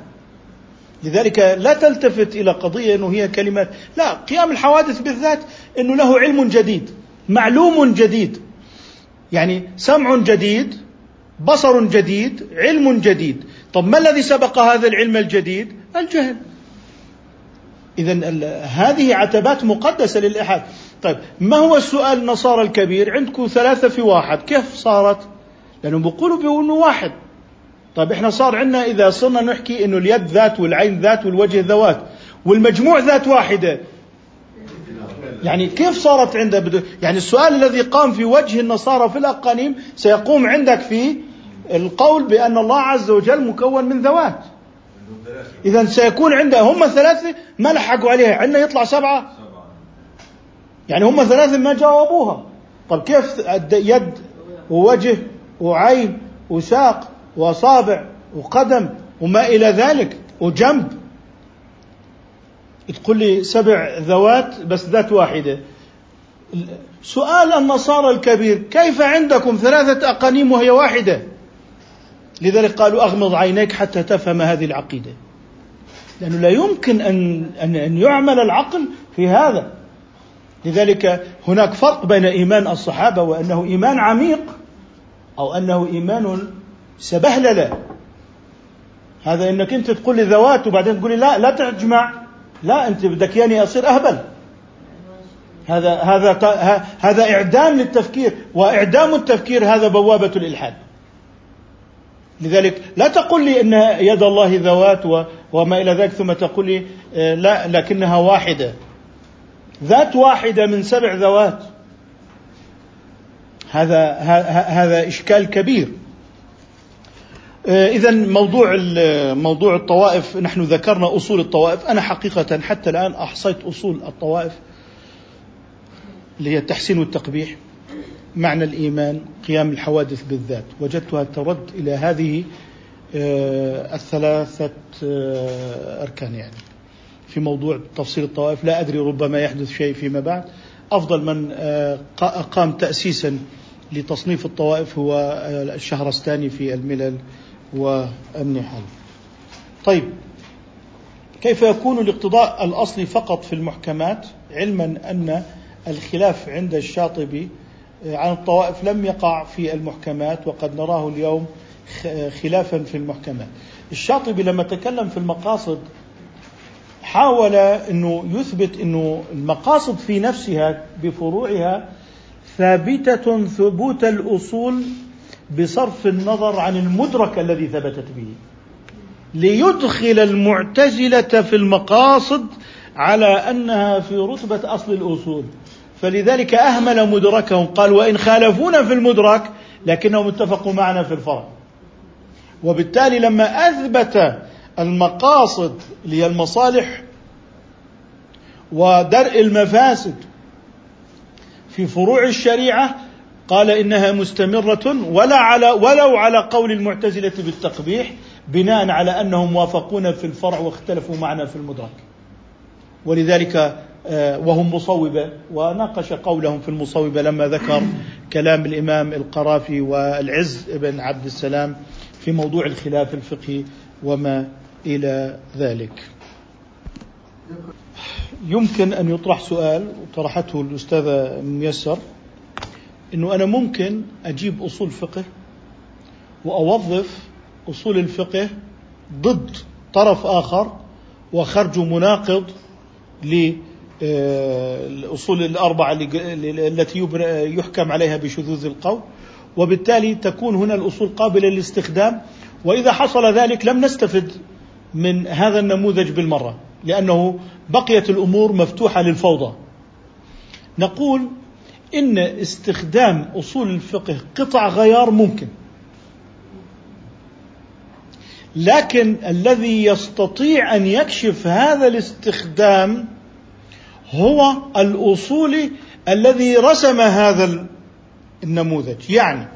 لذلك لا تلتفت إلى قضية إنه هي كلمات. لا قيام الحوادث بالذات إنه له علم جديد معلوم جديد. يعني سمع جديد بصر جديد علم جديد. طب ما الذي سبق هذا العلم الجديد؟ الجهل. اذا هذه عتبات مقدسة للالحاد طيب ما هو السؤال النصارى الكبير؟ عندكم ثلاثة في واحد. كيف صارت؟ لأنهم بيقولوا بأنه واحد. طيب إحنا صار عندنا إذا صرنا نحكي أنه اليد ذات والعين ذات والوجه ذوات والمجموع ذات واحدة. يعني كيف صارت عنده بدو؟ يعني السؤال الذي قام في وجه النصارى في الأقانيم سيقوم عندك في القول بأن الله عز وجل مكون من ذوات. إذا سيكون عنده هم ثلاثة ما لحقوا عليها عندنا يطلع سبعة. يعني هم ثلاثة ما جاوبوها. طب كيف يد ووجه وعين وساق؟ وأصابع وقدم وما إلى ذلك وجنب. تقول لي سبع ذوات بس ذات واحدة. سؤال النصارى الكبير كيف عندكم ثلاثة أقانيم وهي واحدة؟ لذلك قالوا أغمض عينيك حتى تفهم هذه العقيدة. لأنه لا يمكن أن, أن, أن يعمل العقل في هذا. لذلك هناك فرق بين إيمان الصحابة وأنه إيمان عميق أو أنه إيمان سبهللة هذا إنك أنت تقول لي ذوات وبعدين تقول لي لا لا تجمع. لا أنت بدك ياني أصير أهبل. هذا هذا هذا إعدام للتفكير وإعدام التفكير هذا بوابة الالحاد لذلك لا تقل لي إن يد الله ذوات وما إلى ذلك ثم تقول لي آه، لا لكنها واحدة. ذات واحدة من سبع ذوات. هذا هذا إشكال كبير. آه، اذا موضوع موضوع الطوائف نحن ذكرنا أصول الطوائف. أنا حقيقة حتى الآن أحصيت أصول الطوائف اللي هي التحسين والتقبيح معنى الإيمان قيام الحوادث بالذات. وجدتها ترد إلى هذه آه، الثلاثة آه، أركان يعني. في موضوع تفصيل الطوائف لا أدري ربما يحدث شيء فيما بعد. أفضل من قام تاسيسا لتصنيف الطوائف هو الشهرستاني في الملل. والنحل. طيب كيف يكون الاقتضاء الأصلي فقط في المحكمات؟ علما أن الخلاف عند الشاطبي عن الطوائف لم يقع في المحكمات وقد نراه اليوم خلافا في المحكمات. الشاطبي لما تكلم في المقاصد حاول إنه يثبت إنه المقاصد في نفسها بفروعها ثابتة ثبوت الأصول بصرف النظر عن المدرك الذي ثبتت به. ليدخل المعتزلة في المقاصد على أنها في رتبة أصل الأصول. فلذلك أهمل مدركهم. قال وإن خالفونا في المدرك لكنهم اتفقوا معنا في الفرع. وبالتالي لما أثبت المقاصد اللي هي المصالح ودرء المفاسد في فروع الشريعة قال إنها مستمرة ولا على ولو على قول المعتزلة بالتقبيح بناء على أنهم وافقونا في الفرع واختلفوا معنا في المدرك ولذلك آه، وهم مصوبة وناقش قولهم في المصوبة لما ذكر كلام الإمام القرافي والعز بن عبد السلام في موضوع الخلاف الفقهي وما إلى ذلك. يمكن أن يطرح سؤال طرحته الأستاذة ميسر إنه أنا ممكن أجيب أصول فقه وأوظف أصول الفقه ضد طرف آخر وخرج مناقض للاصول آه، الأربعة التي يحكم عليها بشذوذ القول. وبالتالي تكون هنا الأصول قابلة للاستخدام. وإذا حصل ذلك لم نستفد من هذا النموذج بالمرة لأنه بقيت الأمور مفتوحة للفوضى. نقول إن استخدام أصول الفقه قطع غيار ممكن. لكن الذي يستطيع أن يكشف هذا الاستخدام هو الاصولي الذي رسم هذا النموذج. يعني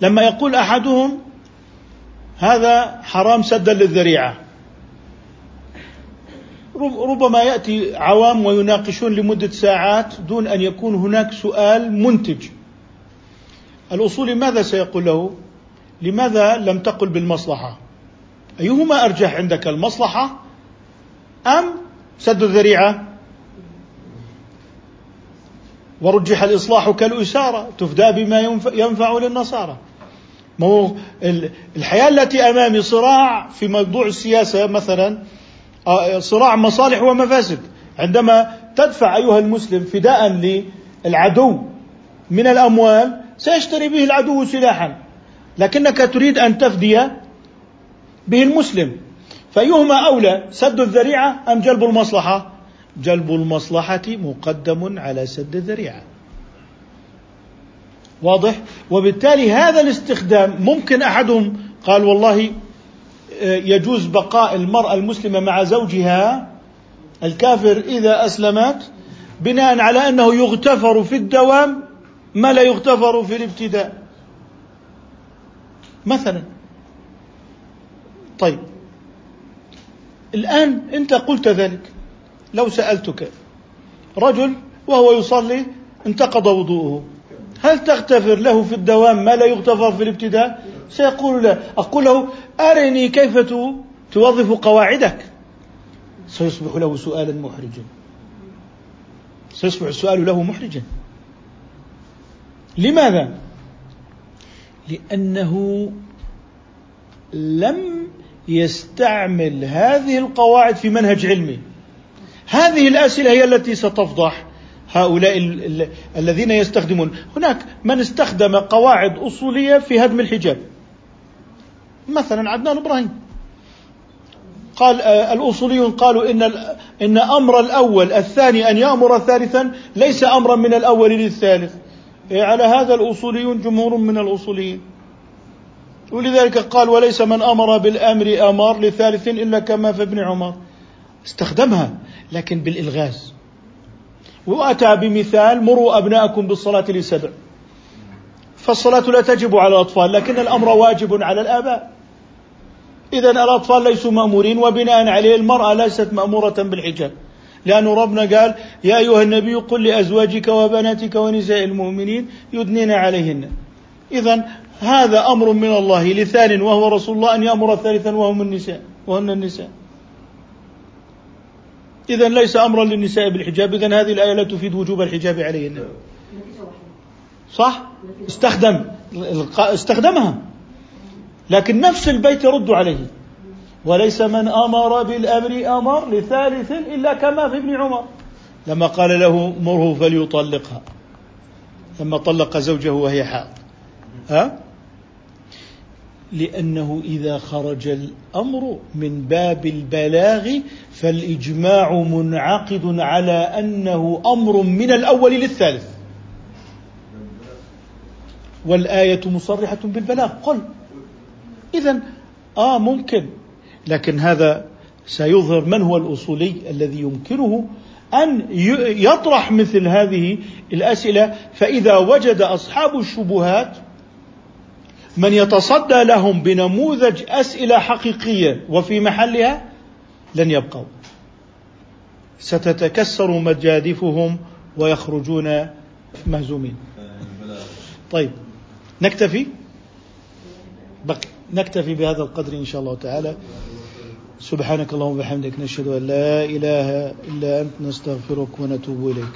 لما يقول أحدهم هذا حرام سدا للذريعة. ربما يأتي عوام ويناقشون لمدة ساعات دون أن يكون هناك سؤال منتج. الاصولي ماذا سيقول له؟ لماذا لم تقل بالمصلحة؟ أيهما أرجح عندك المصلحة أم سد الذريعة؟ ورجح الإصلاح كالإسارة تفدى بما ينفع للنصارى. ما هو الحياة التي أمامي صراع في موضوع السياسة مثلا صراع مصالح ومفاسد. عندما تدفع أيها المسلم فداء للعدو من الأموال سيشتري به العدو سلاحا. لكنك تريد أن تفدي به المسلم. فأيهما أولى سد الذريعة أم جلب المصلحة؟ جلب المصلحة مقدم على سد الذريعة. واضح؟ وبالتالي هذا الاستخدام ممكن أحدهم قال والله آه، يجوز بقاء المرأة المسلمة مع زوجها الكافر إذا أسلمت بناء على أنه يغتفر في الدوام ما لا يغتفر في الابتداء. مثلا. طيب. الآن أنت قلت ذلك. لو سألتك رجل وهو يصلي انتقض وضوءه هل تغتفر له في الدوام ما لا يغتفر في الابتداء؟ سيقول لا أقول له أرني كيف توظف قواعدك؟ سيصبح له سؤالا محرجا. سيصبح السؤال له محرجا. لماذا؟ لأنه لم يستعمل هذه القواعد في منهج علمي. هذه الأسئلة هي التي ستفضح هؤلاء الذين يستخدمون. هناك من استخدم قواعد أصولية في هدم الحجاب. مثلا عدنان إبراهيم قال آه، الأصوليون قالوا إن إن أمر الأول الثاني أن يأمر ثالثا ليس امرا من الأول للثالث. إيه، على هذا الأصوليون جمهور من الأصوليين. ولذلك قال وليس من أمر بالأمر أمر لثالث إلا كما في ابن عمر. استخدمها لكن بالإلغاز. وأتى بمثال مروا أبناءكم بالصلاة لسبع. فالصلاة لا تجب على الأطفال لكن الأمر واجب على الآباء. إذا الأطفال ليسوا مأمورين وبناء عليه المرأة ليست مأمورة بالحجاب. لأن ربنا قال يا أيها النبي قل لأزواجك وبناتك ونساء المؤمنين يدنين عليهن. إذا هذا أمر من الله لثان وهو رسول الله أن يأمر ثالثا وهم النساء وهن النساء. إذا ليس أمرا للنساء بالحجاب. إذا هذه الآية لا تفيد وجوب الحجاب عليهن. صح؟ استخدم. استخدمها. لكن نفس البيت يرد عليه. وليس من أمر بالأمر أمر لثالث إلا كما في ابن عمر. لما قال له مره فليطلقها. لما طلق زوجه وهي حائض. ها؟ لأنه إذا خرج الأمر من باب البلاغ فالإجماع منعقد على أنه أمر من الأول للثالث. والآية مصرحة بالبلاغ. قل. إذا آه ممكن. لكن هذا سيظهر من هو الأصولي الذي يمكنه أن يطرح مثل هذه الأسئلة. فإذا وجد أصحاب الشبهات من يتصدى لهم بنموذج أسئلة حقيقية وفي محلها لن يبقوا. ستتكسر مجادفهم ويخرجون مهزومين. طيب نكتفي؟ بقي. نكتفي بهذا القدر إن شاء الله تعالى. سبحانك اللهم وبحمدك نشهد أن لا إله إلا أنت نستغفرك ونتوب إليك.